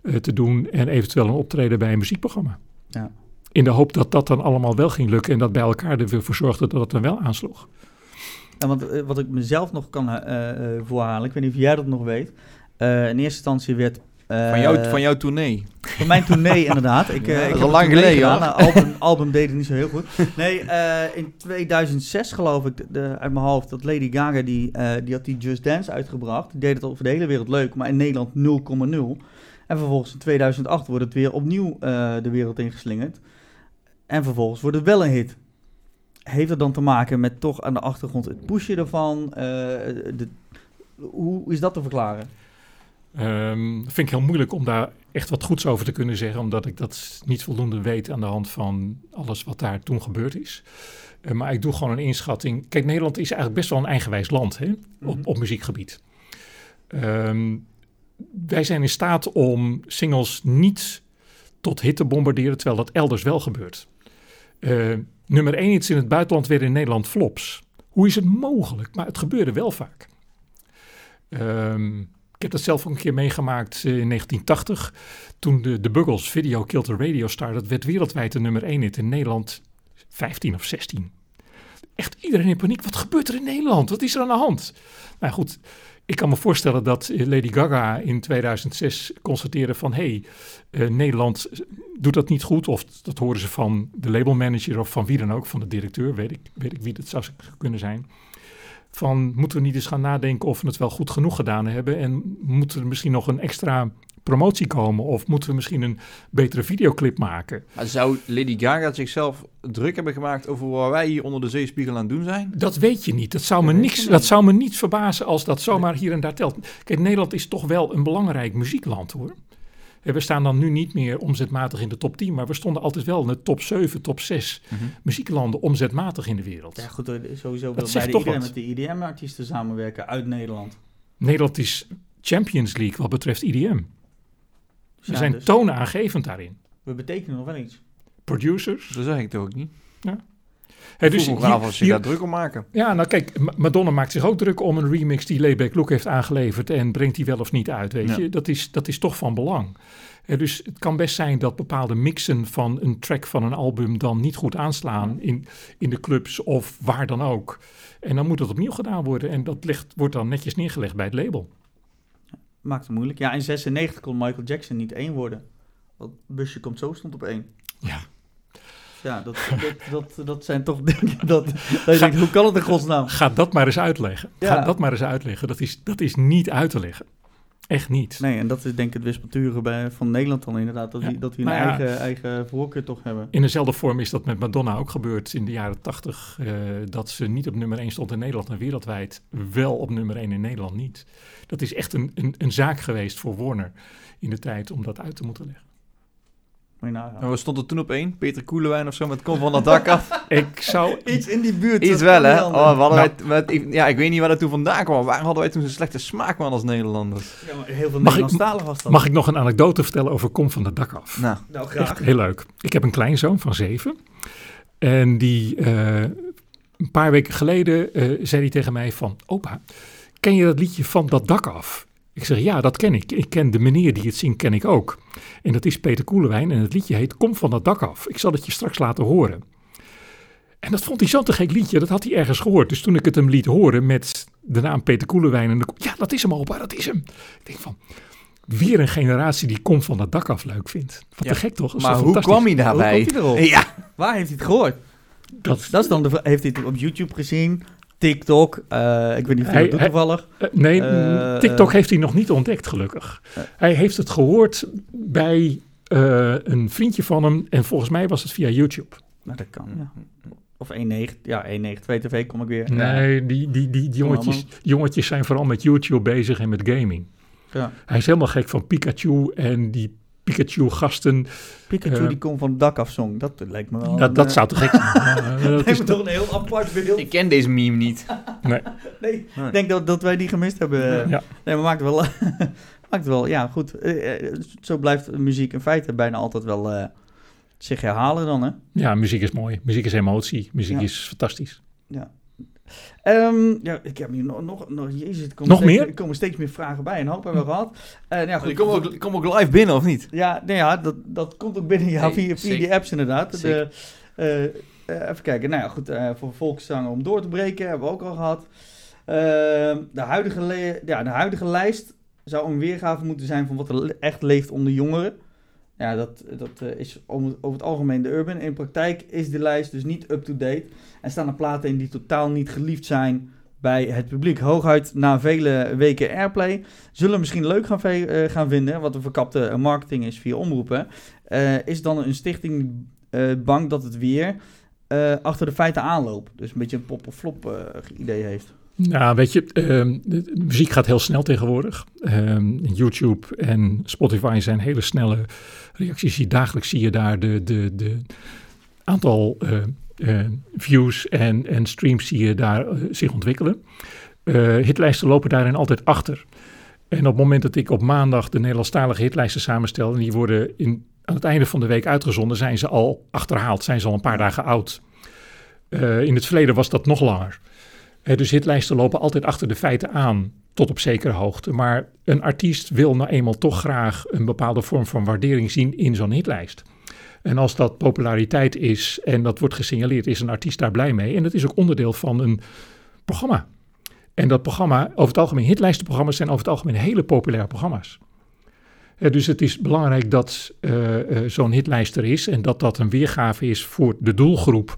eh, te doen en eventueel een optreden bij een muziekprogramma. Ja. In de hoop dat dat dan allemaal wel ging lukken en dat bij elkaar ervoor zorgde dat het dan wel aansloeg. Ja, want eh, wat ik mezelf nog kan eh, eh, voorhalen, ik weet niet of jij dat nog weet. In eerste instantie werd... Van, jou, van jouw tournee. Van mijn tournee <laughs> inderdaad. Ik, Ja, ik heb al lang geleden, gedaan. Nou, album, <laughs> album deed het niet zo heel goed. Nee, in 2006 geloof ik, de, uit mijn hoofd, dat Lady Gaga, die, die had die Just Dance uitgebracht. Die deed het over de hele wereld leuk, maar in Nederland 0,0. En vervolgens in 2008 wordt het weer opnieuw de wereld ingeslingerd. En vervolgens wordt het wel een hit. Heeft het dan te maken met toch aan de achtergrond het pushen ervan? Eh, de, hoe is dat te verklaren? Ehm vind ik heel moeilijk om daar echt wat goeds over te kunnen zeggen, omdat ik dat niet voldoende weet aan de hand van alles wat daar toen gebeurd is. Eh, maar ik doe gewoon een inschatting. Kijk, Nederland is eigenlijk best wel een eigenwijs land hè, Mhm. op, op muziekgebied. Ehm, wij zijn in staat om singles niet tot hit te bombarderen, terwijl dat elders wel gebeurt. Eh, nummer 1 hits in het buitenland weer in Nederland flops. Hoe is het mogelijk? Maar het gebeurde wel vaak. Ehm, ik heb dat zelf ook een keer meegemaakt eh, in 1980. Toen de, de Buggles Video Killed the Radio Star. Dat werd wereldwijd de nummer 1 hit in Nederland 15 of 16. Echt iedereen in paniek. Wat gebeurt er in Nederland? Wat is er aan de hand? Nou goed, ik kan me voorstellen dat eh, Lady Gaga in 2006 constateerde van... hé, hey, eh, Nederland doet dat niet goed. Of dat horen ze van de labelmanager of van wie dan ook, van de directeur. Weet ik, weet ik wie dat zou kunnen zijn van moeten we niet eens gaan nadenken of we het wel goed genoeg gedaan hebben en moet er misschien nog een extra promotie komen of moeten we misschien een betere videoclip maken? Maar zou Lady Gaga zichzelf druk hebben gemaakt over waar wij hier onder de zeespiegel aan het doen zijn? Dat weet je niet. Dat zou, me Dat niks, dat zou me niet verbazen als dat zomaar hier en daar telt. Kijk, Nederland is toch wel een belangrijk muziekland hoor. En we staan dan nu niet meer omzetmatig in de top 10, maar we stonden altijd wel in de top 7, top 6 muzieklanden omzetmatig in de wereld. Ja, goed, eh, sowieso wil toch iedereen wat. met de IDM-artiesten samenwerken uit Nederland. Nederland is Champions League wat betreft IDM. Ze Ja, zijn dus toonaangevend daarin. we betekenen nog wel iets. Producers. Dat zeg ik toch ook niet. Hè, Dus dus hier- als je daar druk om maken. ja, nou kijk, Ma- Madonna maakt zich ook druk om een remix die Layback Look heeft aangeleverd en brengt die wel of niet uit, weet Ja. je. Dat is, dat is toch van belang. Dus het kan best zijn dat bepaalde mixen van een track van een album dan niet goed aanslaan in, in de clubs of waar dan ook. En dan moet het opnieuw gedaan worden en dat ligt, wordt dan netjes neergelegd bij het label. Maakt het moeilijk. Ja, in 96 kon Michael Jackson niet één worden. Dat busje komt zo stond op één. Ja. Ja, dat, <laughs> dat, dat, dat zijn toch dingen dat, dat je denkt, hoe kan het in godsnaam? Ga dat maar eens uitleggen. Ga Ja. dat maar eens uitleggen. Dat is, dat is niet uit te leggen. Echt niet. Nee, en dat is denk ik het wispelturen bij, van Nederland dan inderdaad. Dat Ja, die, dat die een ja. eigen, eigen voorkeur toch hebben. In dezelfde vorm is dat met Madonna ook gebeurd in de jaren tachtig. eh, dat ze niet op nummer 1 stond in Nederland en wereldwijd wel op nummer 1 in Nederland niet. Dat is echt een, een, een zaak geweest voor Warner in de tijd om dat uit te moeten leggen. Moet je nagaan. En we stonden toen op één? Peter Koelewijn of zo met kom van dat dak af. <laughs> Ik zou... <laughs> Iets in die buurt. Iets dat wel, hè? Oh, we hadden Nou. wij, met, ja, ik weet niet waar dat toen vandaan kwam. Waar hadden wij toen zo'n slechte smaak man als Nederlanders? Ja, maar heel veel Mag Nederlandstalig was dat. Mag ik nog een anekdote vertellen over Kom van het dak af? Nou, Nou, graag. Echt heel leuk. Ik heb een kleinzoon van zeven. En die eh, een paar weken geleden eh, zei hij tegen mij van... Opa, ken je dat liedje van dat dak af? Ik zeg, ja, dat ken ik. Ik ken de meneer die het zingt, ken ik ook. En dat is Peter Koelewijn en het liedje heet Kom van dat dak af. Ik zal het je straks laten horen. En dat vond hij zo'n te gek liedje, dat had hij ergens gehoord. Dus toen ik het hem liet horen met de naam Peter Koelewijn... En de, ja, dat is hem, opa, dat is hem. Ik denk van, weer een generatie die Kom van dat dak af leuk vindt. Wat Ja, te gek toch? Maar hoe kwam hij daarbij? Hoe komt hij erop? Ja, Waar heeft hij het gehoord? Dat, Dat is dan de, heeft hij het op YouTube gezien? TikTok? eh, ik weet niet of hij, Hij- dat doet hij- toevallig. Eh, nee, Eh, TikTok heeft hij nog niet ontdekt, gelukkig. Hij heeft het gehoord bij een vriendje van hem. En volgens mij was het via YouTube. Nou, dat kan, ja. Of 192, ja, 192 TV kom ik weer. Nee, die, die, die, die jongetjes, jongetjes zijn vooral met YouTube bezig en met gaming. Ja. Hij is helemaal gek van Pikachu en die Pikachu-gasten. Pikachu Eh. die komt van het dak af zong. Dat lijkt me wel... dat, een, dat eh, zou te gek zijn. <laughs> Ja, dat lijkt is me toch een heel apart beeld. ik ken deze meme niet. <laughs> nee. Nee, ik denk dat, dat wij die gemist hebben. Ja. Nee, maar maakt het wel... <laughs> maakt het wel, ja, goed. Eh, zo blijft muziek in feite bijna altijd wel eh, zich herhalen dan, hè? ja, muziek is mooi. Muziek is emotie. Muziek Ja. is fantastisch. Ehm, ja, ik heb hier nog, nog, nog jezus, er komen Nog steeds, meer? Er komen steeds meer vragen bij. Een hoop hebben we gehad. Eh, nou ja, goed, Ik kom ook, ik kom ook live binnen, of niet? Ja, nou ja dat, dat komt ook binnen ja, via, via die apps inderdaad. De, eh, eh, even kijken. Nou ja, goed. eh, voor volkszanger om door te breken hebben we ook al gehad. Ehm, de, huidige le- ja, de huidige lijst zou een weergave moeten zijn van wat er le- echt leeft onder jongeren. Ja, dat, dat eh, is om- over het algemeen de urban. In praktijk is de lijst dus niet up-to-date. En staan er platen in die totaal niet geliefd zijn bij het publiek. Hooguit na vele weken airplay. Zullen misschien leuk gaan, eh, gaan vinden, wat een verkapte marketing is via omroepen. Eh, is dan een stichting eh, bang dat het weer achter de feiten aanloopt. Dus een beetje een pop-of-flop eh, idee heeft. Nou, weet je, ehm, muziek gaat heel snel tegenwoordig. Ehm, YouTube en Spotify zijn hele snelle reacties. Dagelijks zie je daar de, de, de aantal views en, en streams zie je daar eh, zich ontwikkelen. Eh, hitlijsten lopen daarin altijd achter. En op het moment dat ik op maandag de Nederlandstalige hitlijsten samenstel... en die worden in, aan het einde van de week uitgezonden... zijn ze al achterhaald, zijn ze al een paar dagen oud. Eh, in het verleden was dat nog langer. Eh, dus hitlijsten lopen altijd achter de feiten aan, tot op zekere hoogte. Maar een artiest wil nou eenmaal toch graag een bepaalde vorm van waardering zien in zo'n hitlijst. En als dat populariteit is en dat wordt gesignaleerd, is een artiest daar blij mee. En dat is ook onderdeel van een programma. En dat programma, over het algemeen, hitlijstenprogramma's zijn over het algemeen hele populaire programma's. Dus het is belangrijk dat eh, eh, zo'n hitlijst er is en dat dat een weergave is voor de doelgroep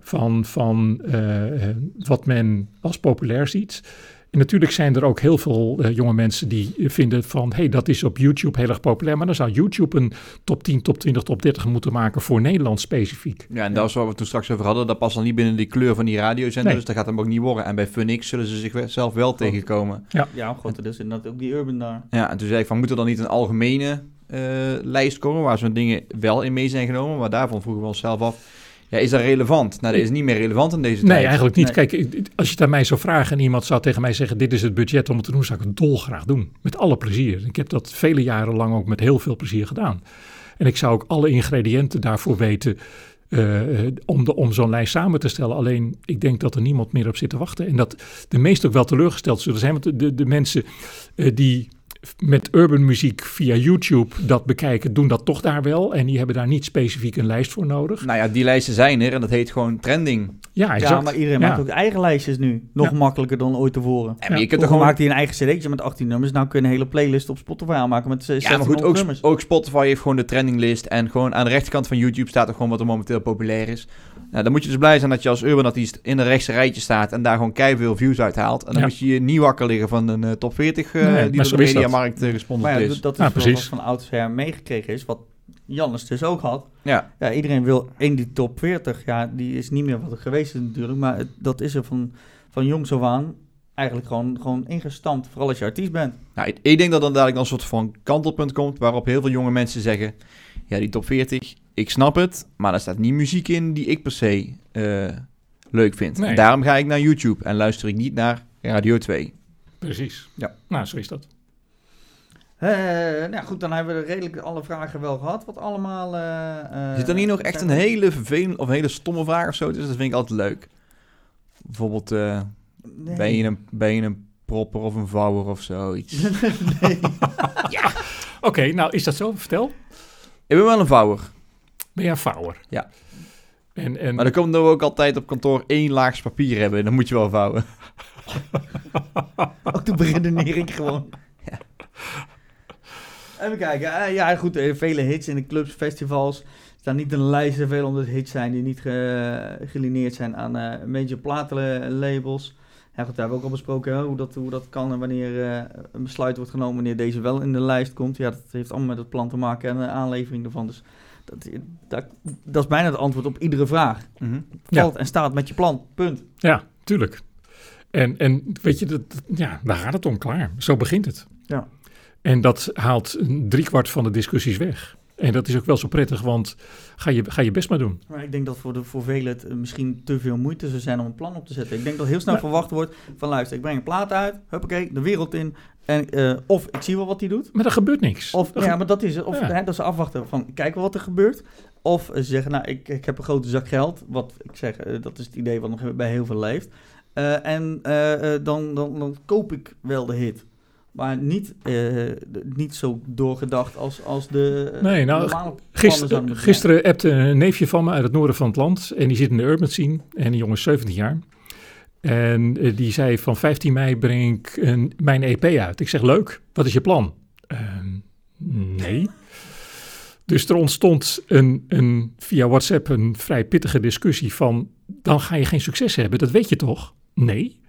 van, van eh, wat men als populair ziet. En natuurlijk zijn er ook heel veel eh, jonge mensen die vinden van... hey, dat is op YouTube heel erg populair. Maar dan zou YouTube een top 10, top 20, top 30 moeten maken voor Nederland specifiek. Ja, en dat is waar we het toen straks over hadden. Dat past dan niet binnen die kleur van die radiozender, Nee. dus dat gaat hem ook niet worden. En bij Funix zullen ze zichzelf wel tegenkomen. Ja, grotendeels inderdaad ook die urban daar. Ja, en toen zei ik van, moet er dan niet een algemene eh, lijst komen waar zo'n dingen wel in mee zijn genomen? Maar daarvan vroegen we onszelf af, ja, is dat relevant? Nou, dat is niet meer relevant in deze Nee, tijd. eigenlijk niet. Nee. Kijk, als je het aan mij zou vragen en iemand zou tegen mij zeggen... dit is het budget om het te doen, zou ik het dolgraag doen. Met alle plezier. Ik heb dat vele jaren lang ook met heel veel plezier gedaan. En ik zou ook alle ingrediënten daarvoor weten... eh, eh, om, de- om zo'n lijst samen te stellen. Alleen, ik denk dat er niemand meer op zit te wachten. En dat de meesten ook wel teleurgesteld zullen zijn. Want de, de, de mensen eh, die met urban muziek via YouTube dat bekijken... doen dat toch daar wel. En die hebben daar niet specifiek een lijst voor nodig. Nou ja, die lijsten zijn er en dat heet gewoon trending. Ja, exact. Ja, maar iedereen Ja. maakt ook eigen lijstjes nu. Nog Ja. makkelijker dan ooit tevoren. En Ja, je kunt er gewoon... maakte hij een eigen cd'tje met 18 nummers. Nou kun je een hele playlist op Spotify aanmaken met Ja, maar 16 goed, ook, nummers. ook Spotify heeft gewoon de trendinglist. En gewoon aan de rechterkant van YouTube staat er gewoon wat er momenteel populair is. Nou, dan moet je dus blij zijn dat je als urban artiest in een rechtse rijtje staat en daar gewoon keiveel views uithaalt. En dan Ja. moet je je niet wakker liggen van een eh, top 40 eh, Nee, die door de is uh, gesponsord Maar ja, is. dat- is precies. wat van oudsher meegekregen is. Wat Jannes dus ook had. Ja, Ja, iedereen wil in die top 40. Ja, die is niet meer wat het geweest is natuurlijk. Maar het- dat is er van, van jongs af aan eigenlijk gewoon, gewoon ingestampt. Vooral als je artiest bent. nou, ik, ik denk dat dan dadelijk dan een soort van kantelpunt komt waarop heel veel jonge mensen zeggen... ja, die top 40, ik snap het, maar er staat niet muziek in die ik per se eh, leuk vind. Nee. Daarom ga ik naar YouTube en luister ik niet naar Radio 2. Precies. Ja. Nou, zo is dat. Eh, nou goed, dan hebben we redelijk alle vragen wel gehad. Wat allemaal... eh, eh, Zit er niet nog echt een we- hele vervelende of een hele stomme vraag of zo? Dus dat vind ik altijd leuk. Bijvoorbeeld, eh, Nee. ben, je een, ben je een propper of een vouwer of zoiets? <laughs> nee. <laughs> Oké, nou is dat zo? Vertel. ik ben wel een vouwer. Ben jij een vouwer? Ja. En, en, Maar dan komt er ook altijd op kantoor één laagje papier hebben. En dan moet je wel vouwen. <laughs> Ook de beredenering gewoon. Even kijken. Eh, ja, goed. eh, vele hits in de clubs, festivals. staan niet in de lijst veel omdat het hits zijn die niet ge- gelineerd zijn aan eh major platenlabels. Ja, goed, daar hebben we ook al besproken hè, hoe, dat, hoe dat kan en wanneer eh, een besluit wordt genomen wanneer deze wel in de lijst komt. Ja, dat heeft allemaal met het plan te maken en de aanlevering ervan. Dus dat, dat, dat is bijna het antwoord op iedere vraag. Ja. Valt en staat met je plan. Punt. Ja, tuurlijk. En, en weet je, dat, ja, daar gaat het om, klaar. Zo begint het. Ja. En dat haalt driekwart van de discussies weg. En dat is ook wel zo prettig, want ga je, ga je best maar doen. Maar ik denk dat voor, de, voor velen het eh, misschien te veel moeite zou zijn om een plan op te zetten. Ik denk dat heel snel Maar- verwacht wordt van luister, ik breng een plaat uit, huppakee, de wereld in. En, eh, of ik zie wel wat hij doet. Maar er gebeurt niks. Of, ja, maar dat is het. Of Ja. hè, dat ze afwachten van, kijk wel wat er gebeurt. Of ze zeggen, nou, ik, ik heb een grote zak geld. Wat ik zeg, eh, dat is het idee wat nog bij heel veel leeft. En dan, dan, dan koop ik wel de hit. Maar niet, eh, niet zo doorgedacht als, als de eh, Nee, nou, normale Gisteren, gisteren appte een neefje van me uit het noorden van het land. En die zit in de urban scene. En die jongen is 17 jaar. En eh, die zei van 15 mei breng ik een, mijn EP uit. Ik zeg leuk, wat is je plan? Ehm, nee. Dus er ontstond een, een, via WhatsApp een vrij pittige discussie van... dan ga je geen succes hebben, dat weet je toch? Nee.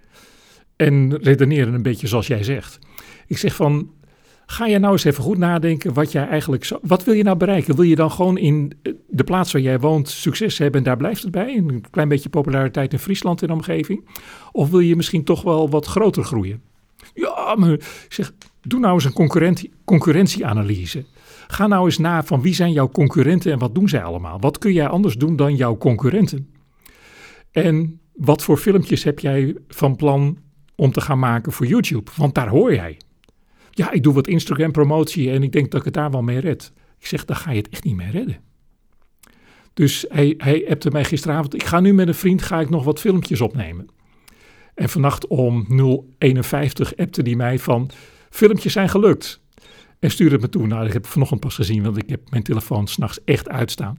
En redeneren een beetje zoals jij zegt. Ik zeg van, Ga je nou eens even goed nadenken wat jij eigenlijk wat wil je nou bereiken? Wil je dan gewoon in eh, de plaats waar jij woont succes hebben en daar blijft het bij? Een klein beetje populariteit in Friesland en omgeving? Of wil je misschien toch wel wat groter groeien? Ja, maar ik zeg, doe nou eens een concurrentie, concurrentieanalyse. Ga nou eens na van wie zijn jouw concurrenten en wat doen zij allemaal? Wat kun jij anders doen dan jouw concurrenten? En wat voor filmpjes heb jij van plan om te gaan maken voor YouTube? Want daar hoor jij. Ja, ik doe wat Instagram promotie en ik denk dat ik het daar wel mee red. Ik zeg, dan ga je het echt niet meer redden. Dus hij, hij appte mij gisteravond, ik ga nu met een vriend ga ik nog wat filmpjes opnemen. En vannacht om 051 appte hij mij van, filmpjes zijn gelukt. En stuurde het me toe. Nou, dat heb ik vanochtend pas gezien, want ik heb mijn telefoon s'nachts echt uitstaan.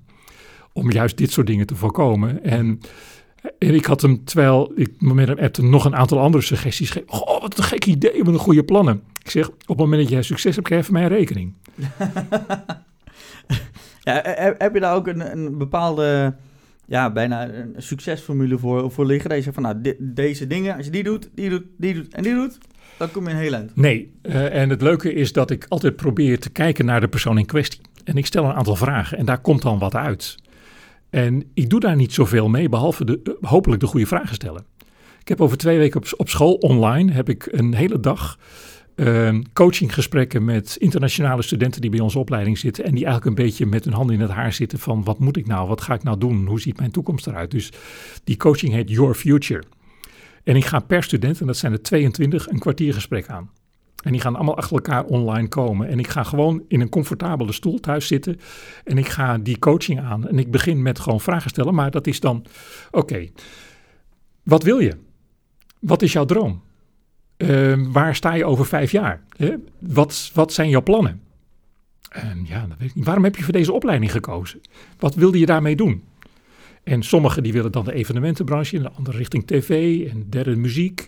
Om juist dit soort dingen te voorkomen. En, en ik had hem, terwijl ik met hem appte, nog een aantal andere suggesties gegeven. Oh, wat een gek idee, wat een goede plannen. Ik zeg, op het moment dat jij succes hebt, krijg je van mij een rekening. <laughs> Ja, heb- je daar ook een, een bepaalde, ja, bijna een succesformule voor, voor liggen? Dat je zegt van, nou, deze dingen, als je die doet, die doet, die doet en die doet, dan kom je een heel eind. Nee, eh, en het leuke is dat ik altijd probeer te kijken naar de persoon in kwestie. En ik stel een aantal vragen en daar komt dan wat uit. En ik doe daar niet zoveel mee, behalve de, eh, hopelijk de goede vragen stellen. Ik heb over twee weken op, op school online heb ik een hele dag eh, coachinggesprekken met internationale studenten die bij onze opleiding zitten. En die eigenlijk een beetje met hun handen in het haar zitten van wat moet ik nou, wat ga ik nou doen, hoe ziet mijn toekomst eruit. Dus die coaching heet Your Future. En ik ga per student, en dat zijn er 22, een kwartiergesprek aan. En die gaan allemaal achter elkaar online komen. En ik ga gewoon in een comfortabele stoel thuis zitten. En ik ga die coaching aan. En ik begin met gewoon vragen stellen. Maar dat is dan, oké, wat wil je? Wat is jouw droom? Ehm, waar sta je over vijf jaar? Wat, wat zijn jouw plannen? Ehm, ja, weet niet. Waarom heb je voor deze opleiding gekozen? Wat wilde je daarmee doen? En sommigen die willen dan de evenementenbranche in, de andere richting tv en derde muziek.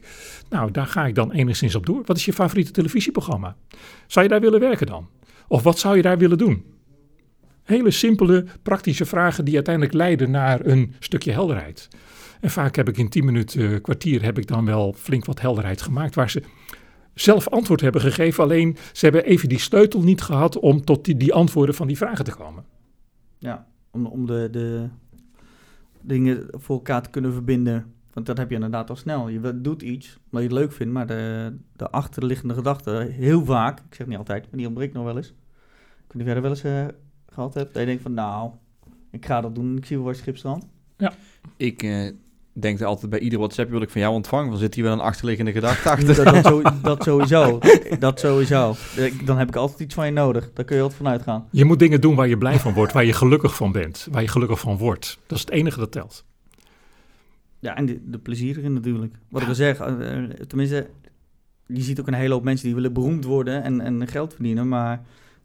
Nou, daar ga ik dan enigszins op door. Wat is je favoriete televisieprogramma? Zou je daar willen werken dan? Of wat zou je daar willen doen? Hele simpele, praktische vragen die uiteindelijk leiden naar een stukje helderheid. En vaak heb ik in 10 minuten, eh, kwartier, heb ik dan wel flink wat helderheid gemaakt. Waar ze zelf antwoord hebben gegeven. Alleen ze hebben even die sleutel niet gehad om tot die, die antwoorden van die vragen te komen. Ja, om, om de, de dingen voor elkaar te kunnen verbinden. Want dat heb je inderdaad al snel. Je doet iets omdat je het leuk vindt, maar de, de achterliggende gedachte, heel vaak, ik zeg niet altijd, maar die ontbreekt nog wel eens. Ik weet niet of jij er wel eens eh, gehad hebt? Dat je denkt van, nou, ik ga dat doen. Ik zie wel waar schipstrand. Ik eh, denk er altijd bij ieder WhatsApp wil ik van jou ontvangen. Dan zit hier wel een achterliggende gedachte achter. dat, dat, zo- <laughs> dat sowieso. Dat sowieso. Dan heb ik altijd iets van je nodig. Daar kun je altijd van uitgaan. Je moet dingen doen waar je blij van wordt, waar je gelukkig van bent, waar je gelukkig van wordt. Dat is het enige dat telt. Ja, en de, de plezier erin natuurlijk. Wat ik al zeg, eh, eh, tenminste, je ziet ook een hele hoop mensen die willen beroemd worden en, en geld verdienen, maar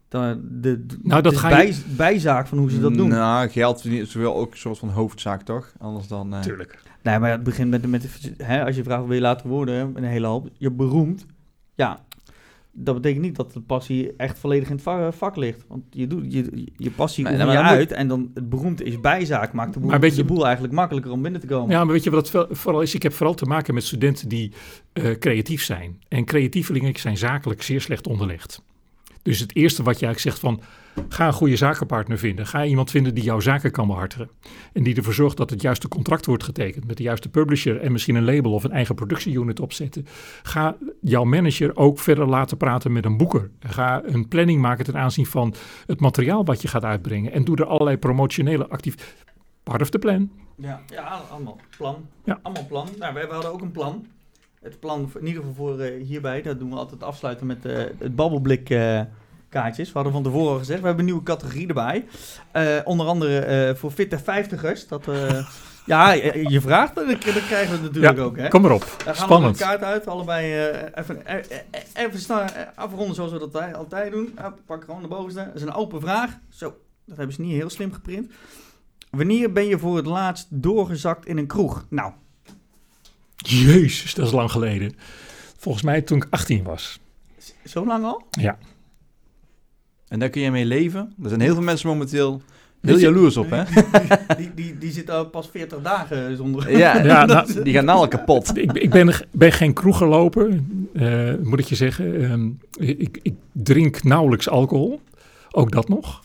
de, de, Nou, dat is ga je- bij, bijzaak van hoe ze dat doen. Nou, geld is wel ook een soort van hoofdzaak, toch? Anders dan... eh, Tuurlijk. Nee, maar het begint met, met hè, als je vraagt wil je later worden, een hele hoop, je beroemd, ja, dat betekent niet dat de passie echt volledig in het va- vak ligt. Want je, doet, je, je passie Nee, je moet- uit en dan het beroemd is bijzaak, maakt de boel, Maar weet je- de boel eigenlijk makkelijker om binnen te komen. Ja, maar weet je wat het vooral is? Ik heb vooral te maken met studenten die eh, creatief zijn. En creatievelingen zijn zakelijk zeer slecht onderlegd. Dus het eerste wat je eigenlijk zegt van... ga een goede zakenpartner vinden. Ga iemand vinden die jouw zaken kan behartigen. En die ervoor zorgt dat het juiste contract wordt getekend... met de juiste publisher en misschien een label of een eigen productieunit opzetten. Ga jouw manager ook verder laten praten met een boeker. Ga een planning maken ten aanzien van het materiaal wat je gaat uitbrengen. En doe er allerlei promotionele activiteiten. Part of the plan. Ja, ja allemaal plan. Ja. Allemaal plan. Nou, wij, wij hadden ook een plan. Het plan, in ieder geval voor eh, hierbij, dat doen we altijd afsluiten met eh, het babbelblik eh, kaartjes. We hadden van tevoren gezegd, we hebben een nieuwe categorie erbij. Eh, onder andere eh, voor fitte vijftigers. Dat, eh, <laughs> ja, je, je vraagt, dan, dan krijgen we het natuurlijk ook. Hè? Kom erop. Daar gaan we Spannend. een kaart uit, allebei even, even snel afronden zoals we dat altijd doen. Pak gewoon de bovenste. Dat is een open vraag. Zo, dat hebben ze niet heel slim geprint. Wanneer ben je voor het laatst doorgezakt in een kroeg? Nou, Jezus, dat is lang geleden. Volgens mij toen ik 18 was. zo lang al? Ja. En daar kun je mee leven. Er zijn heel veel mensen momenteel heel je- jaloers op, hè? <laughs> Die, die, die zit al pas 40 dagen zonder. Ja, <laughs> Ja, <laughs> nou- die gaan nou al kapot. Ik, ik ben, ben geen kroegerloper, eh, moet ik je zeggen. Ehm, ik, ik drink nauwelijks alcohol. Ook dat nog.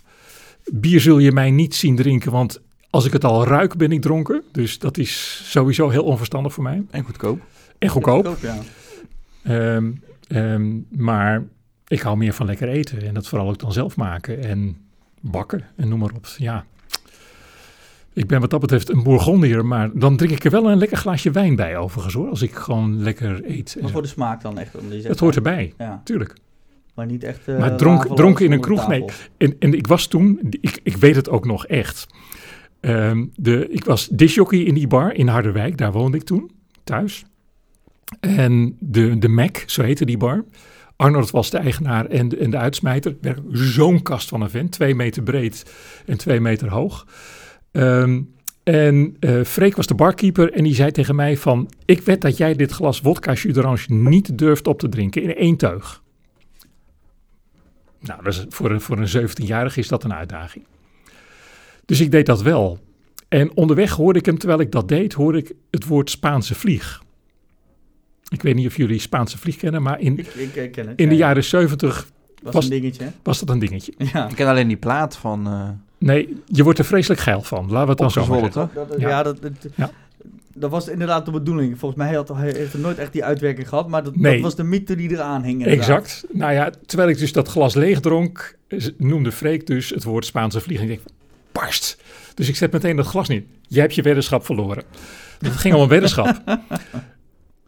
Bier zul je mij niet zien drinken, want als ik het al ruik ben ik dronken. Dus dat is sowieso heel onverstandig voor mij. En goedkoop. En goedkoop. ja. Ehm, ehm, maar ik hou meer van lekker eten. En dat vooral ook dan zelf maken en bakken en noem maar op. Ja. Ik ben wat dat betreft een Bourgondier, maar dan drink ik er wel een lekker glaasje wijn bij overigens hoor. Als ik gewoon lekker eet. Maar voor de smaak dan echt. Het hoort erbij, Ja, tuurlijk. maar niet echt. eh, Maar dronk- dronken in een kroeg, nee. En, en ik was toen, ik, ik weet het ook nog echt. Ehm, de, ik was disjockey in die bar in Harderwijk, daar woonde ik toen, thuis. En de, de Mac, zo heette die bar. Arnold was de eigenaar en de, en de uitsmijter. Zo'n kast van een vent, twee meter breed en twee meter hoog. Ehm, en eh Freek was de barkeeper en die zei tegen mij van... ik weet dat jij dit glas wodka d'orange niet durft op te drinken in één teug. Nou, dat is, voor, een, voor een 17-jarige is dat een uitdaging. Dus ik deed dat wel. En onderweg hoorde ik hem, terwijl ik dat deed, hoorde ik het woord Spaanse vlieg. Ik weet niet of jullie Spaanse vlieg kennen, maar in, Ik, ik, ik ken het. in de ja. jaren 70 was, was- een dingetje. hè? was dat een dingetje. Ja. Ik ken alleen die plaat van... eh Nee, je wordt er vreselijk geil van. Laten we het dan zo zeggen. Dat, ja, Ja. dat, dat, Ja. dat was inderdaad de bedoeling. Volgens mij had, hij heeft er nooit echt die uitwerking gehad, maar dat, Nee. dat was de mythe die eraan hing. inderdaad. Exact. Nou ja, terwijl ik dus dat glas leeg dronk, noemde Freek dus het woord Spaanse vlieg. En ik denk, barst. Dus ik zet meteen dat glas neer. Jij hebt je weddenschap verloren. Het ging om een weddenschap. <laughs>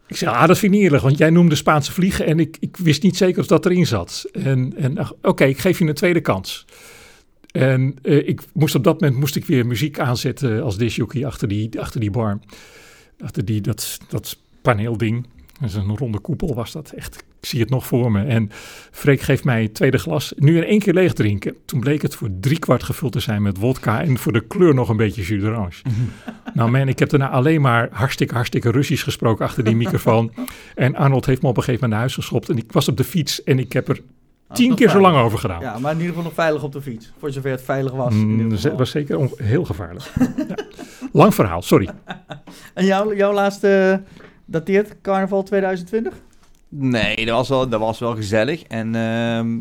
Ik zei, ah, dat vind ik niet eerlijk, want jij noemde Spaanse vliegen en ik, ik wist niet zeker of dat erin zat. En, en oké, ik geef je een tweede kans. En eh, ik moest op dat moment moest ik weer muziek aanzetten als disjockey achter die, achter die bar. Achter die, dat, dat paneelding. Dat is een ronde koepel was dat echt. Ik zie het nog voor me. En Freek geeft mij het tweede glas. Nu in één keer leeg drinken. Toen bleek het voor driekwart gevuld te zijn met wodka. En voor de kleur nog een beetje jus d'orange. nou man, ik heb daarna alleen maar hartstikke, hartstikke Russisch gesproken achter die microfoon. <laughs> En Arnold heeft me op een gegeven moment naar huis geschopt. En ik was op de fiets en ik heb er Ah, tien keer zo lang over gedaan. Ja, maar in ieder geval nog veilig op de fiets. Voor zover het veilig was. in Mm, was zeker heel gevaarlijk. ja. Lang verhaal, sorry. <laughs> En jouw, jouw laatste dateert carnaval 2020? Nee, dat was wel, dat was wel gezellig. En ehm,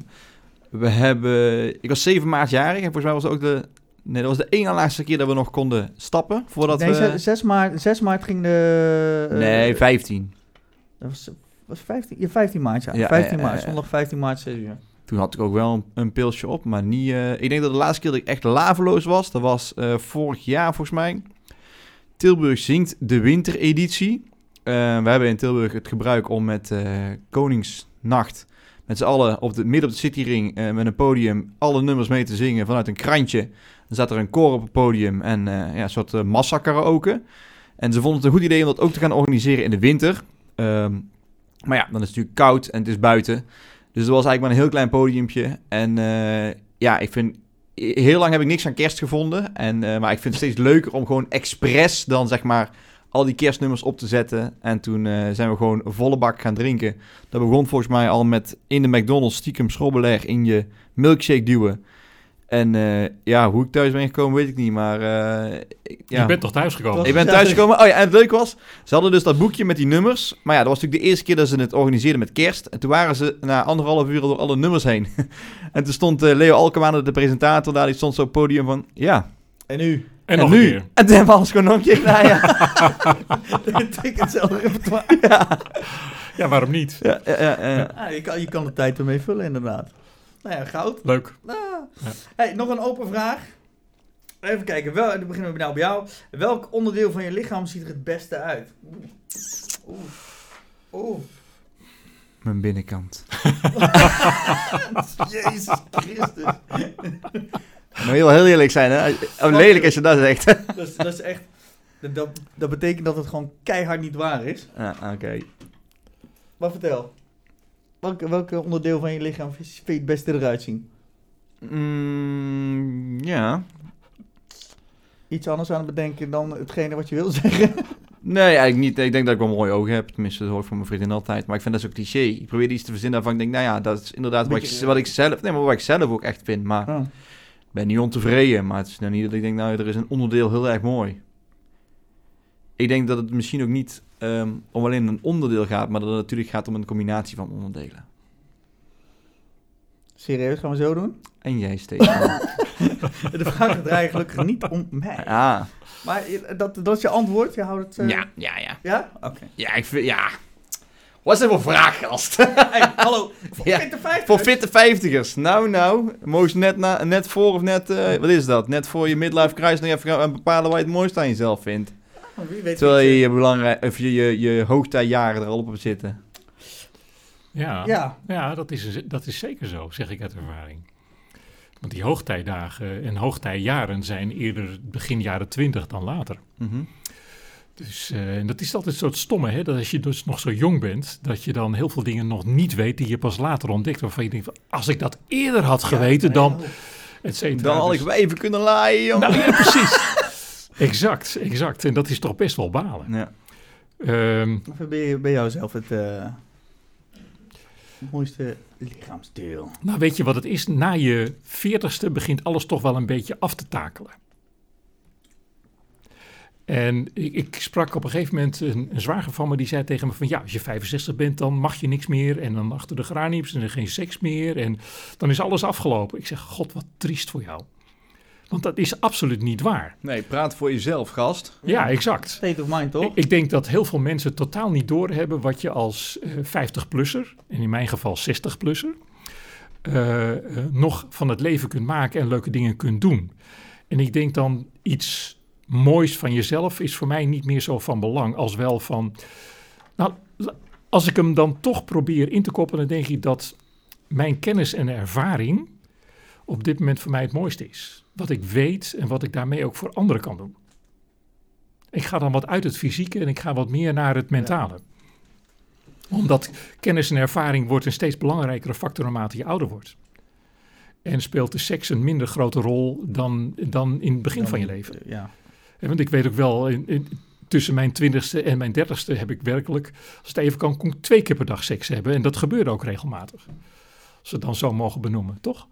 we hebben... Ik was 7 maart jarig en volgens mij was het ook de... Nee, dat was de ene laatste keer dat we nog konden stappen. Voordat nee, we... zes- 6 maart, 6 maart ging de... eh, Nee, 15. Dat was, was 15, ja, 15 maart, ja. Ja, 15 eh, maart, zondag 15 maart, 6 uur. Toen had ik ook wel een, een pilsje op, maar niet... eh, ik denk dat de laatste keer dat ik echt laveloos was, dat was eh, vorig jaar volgens mij. Tilburg zingt de wintereditie. Eh we hebben in Tilburg het gebruik om met eh, Koningsnacht... met z'n allen op de, midden op de cityring eh, met een podium... alle nummers mee te zingen vanuit een krantje. Dan zat er een koor op het podium en ja, een soort uh, massa-karaoke. En ze vonden het een goed idee om dat ook te gaan organiseren in de winter. Ehm, maar ja, dan is het natuurlijk koud en het is buiten. Dus er was eigenlijk maar een heel klein podiumpje. En ja, ik vind... Heel lang heb ik niks aan kerst gevonden. En, maar ik vind het steeds leuker om gewoon expres dan zeg maar al die kerstnummers op te zetten. En toen eh, zijn we gewoon volle bak gaan drinken. Dat begon volgens mij al met in de McDonald's stiekem schrobbeleg in je milkshake duwen. En eh, ja, hoe ik thuis ben gekomen weet ik niet, maar eh, ik- ja. Je bent toch thuisgekomen? Ik ben thuisgekomen. Oh ja, en het leuke was, ze hadden dus dat boekje met die nummers. Maar ja, dat was natuurlijk de eerste keer dat ze het organiseerden met kerst. En toen waren ze na anderhalf uur door alle nummers heen. <laughs> en toen stond Leo Alkemaande, de presentator daar, die stond zo op het podium van, ja. En nu? En, En nog nu? een keer. En toen hebben we alles gewoon nog een keer gedaan, ja. <laughs> ik hetzelfde repertoire. <laughs> Ja. Ja, waarom niet? ja, ja, ja, ja. Ah, je, kan, je kan de tijd ermee vullen, inderdaad. Nou ja, goud. Leuk. Ah. Ja. Hey, nog een open vraag. Even kijken, wel, dan beginnen we nou bij jou. Welk onderdeel van je lichaam ziet er het beste uit? Oeh. Oeh. Oeh. Mijn binnenkant. <laughs> Jezus Christus. Maar heel, heel eerlijk zijn, hè. Oh, lelijk als je dat zegt. Dat is, dat is echt... Dat, dat betekent dat het gewoon keihard niet waar is. ja, oké. Maar vertel. Welke, welke onderdeel van je lichaam vind je het beste eruit zien? Mm, ja. Iets anders aan het bedenken dan hetgene wat je wil zeggen? <laughs> Nee, eigenlijk niet. Ik denk dat ik wel mooie ogen heb. Tenminste, dat hoor ik van mijn vriendin altijd. Maar ik vind dat zo cliché. Ik probeer iets te verzinnen waarvan ik denk, nou ja, dat is inderdaad wat ik, wat ik zelf... Nee, maar wat ik zelf ook echt vind. Maar Oh. Ik ben niet ontevreden. Maar het is nou niet dat ik denk, nou, er is een onderdeel heel erg mooi. Ik denk dat het misschien ook niet ehm, om alleen een onderdeel gaat. Maar dat het natuurlijk gaat om een combinatie van onderdelen. Serieus, gaan we zo doen? En jij, Stefan. <laughs> De vraag draait gelukkig niet om mij. ja. Maar je- dat, dat is je antwoord? Je houdt het... eh, ja, ja, ja. Ja? Oké. Ja, ik vind... Ja. Wat is dat voor vraag, gast? Hey, hallo. Voor <laughs> Ja, Vijftig. Voor fitte vijftigers. Nou, nou. Moest net, na, net voor of net... eh, wat is dat? Net voor je midlife crisis nog even gaan bepalen wat je het mooiste aan jezelf vindt. Wie weet Terwijl je je, belangrijk, of je, je, je hoogtijjaren er al op hebt zitten. Ja, ja. Ja. dat, is, dat is zeker zo, zeg ik uit ervaring. Want die hoogtijdagen en hoogtijjaren zijn eerder begin jaren twintig dan later. Mhm. Dus eh, en dat is altijd een soort stomme, hè? dat als je dus nog zo jong bent, dat je dan heel veel dingen nog niet weet die je pas later ontdekt. Waarvan je denkt, van, als ik dat eerder had geweten, dan, et. Dan had ik Dus- wel even kunnen laaien, jongen. Nou ja, precies. exact, exact. En dat is toch best wel balen. Ja. Ehm, Of ben je bij jou zelf het eh, mooiste lichaamsdeel? nou, weet je wat het is? Na je veertigste begint alles toch wel een beetje af te takelen. En ik, ik sprak op een gegeven moment een, een zwager van me die zei tegen me van ja, als je 65 bent dan mag je niks meer en dan achter de geraniums en er geen seks meer en dan is alles afgelopen. Ik zeg, god wat triest voor jou. Want dat is absoluut niet waar. Nee, praat voor jezelf, gast. Ja, exact. State of mind, toch? Ik, ik denk dat heel veel mensen totaal niet doorhebben wat je als eh 50-plusser, en in mijn geval 60-plusser, eh, eh, nog van het leven kunt maken en leuke dingen kunt doen. En ik denk dan iets moois van jezelf is voor mij niet meer zo van belang als wel van. Nou, als ik hem dan toch probeer in te koppelen, dan denk ik dat mijn kennis en ervaring op dit moment voor mij het mooiste is. Wat ik weet en wat ik daarmee ook voor anderen kan doen. Ik ga dan wat uit het fysieke en ik ga wat meer naar het mentale. Omdat kennis en ervaring wordt een steeds belangrijkere factor naarmate je ouder wordt. En speelt de seks een minder grote rol dan, dan in het begin Dan, van je leven. Ja. Hè, Want ik weet ook wel, in, in- tussen mijn twintigste en mijn dertigste heb ik werkelijk, als het even kan, kon ik twee keer per dag seks hebben. En dat gebeurde ook regelmatig. Als we het dan zo mogen benoemen, toch?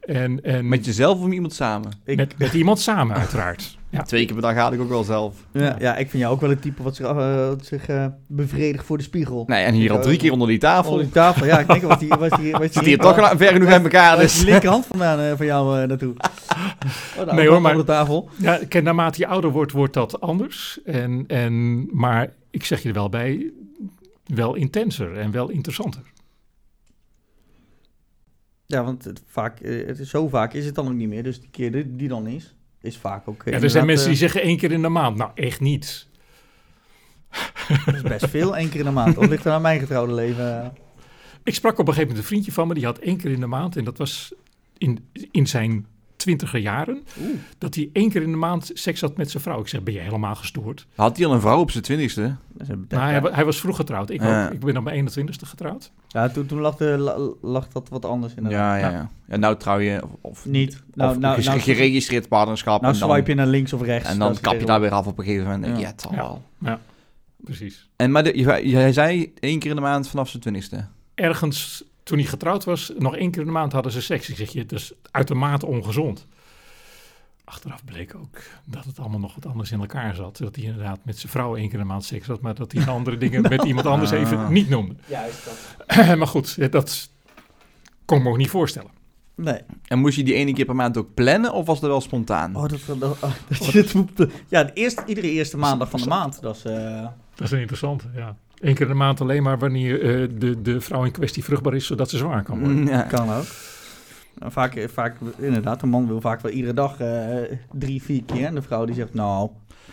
En, en Met jezelf of met iemand samen? Ik, met, met iemand samen, uiteraard. Ja. Twee keer per dag haal ik ook wel zelf. ja, ja, ik vind jou ook wel het type wat zich, eh, wat zich eh, bevredigt voor de spiegel. Nee, en hier al drie keer onder die tafel. Onder die tafel, ja. Ik denk, was die, was die, was Zit hier toch ver genoeg uit elkaar, dus... die linkerhand vandaan eh, van jou eh, naartoe? <laughs> Oh, de Nee, hoor, maar- Op de tafel. Ja, kijk, naarmate je ouder wordt, wordt dat anders. En, en, maar ik zeg je er wel bij, wel intenser en wel interessanter. Ja, want het, vaak, eh, het is, zo vaak is het dan ook niet meer. Dus die keer die, die dan is, is vaak ook... Ja, er zijn mensen die eh, zeggen één keer in de maand. Nou, echt niet. Dat is best veel, één keer in de maand. Of ligt er aan mijn getrouwde leven? Ik sprak op een gegeven moment een vriendje van me, die had één keer in de maand, en dat was in, in zijn twintiger jaren, Oeh. dat hij één keer in de maand seks had met zijn vrouw. Ik zeg, ben je helemaal gestoord? Had hij al een vrouw op zijn twintigste? Nou, hij, hij was vroeg getrouwd. Ik, Ja. ook. ik ben op mijn 21ste getrouwd. Ja, toen, toen lag, de, la- lag dat wat anders in. Ja, ja, Ja. nou trouw je, of, of, Niet. Nou, of nou, ges- nou, geregistreerd partnerschap. nou en dan, swipe je naar links of rechts. en dan kap je daar weer af op een gegeven moment. Ja, Ja. het zal Ja. Precies. En, maar de, je- jij zei één keer in de maand vanaf zijn twintigste. Ergens, toen hij getrouwd was, nog één keer in de maand hadden ze seks. Ik zeg je, dat is uitermate ongezond. Achteraf bleek ook dat het allemaal nog wat anders in elkaar zat. Dat hij inderdaad met zijn vrouw één keer in de maand seks had, maar dat hij de <laughs> andere dingen met iemand anders Ah. even niet noemde. Juist dat. <clears throat> maar goed, dat kon ik me ook niet voorstellen. Nee. En moest je die ene keer per maand ook plannen of was dat wel spontaan? Oh, dat, dat, oh, dat het moet... Ja, de eerste, iedere eerste maandag van de maand. Dat is... eh, Dat is een interessante, ja. Eén keer in de maand alleen maar wanneer eh, de, de vrouw in kwestie vruchtbaar is, zodat ze zwaar kan worden. Ja. Kan ook. Nou, Vaak, vaak, inderdaad, een man wil vaak wel iedere dag eh, drie, vier keer. En de vrouw die zegt, nou,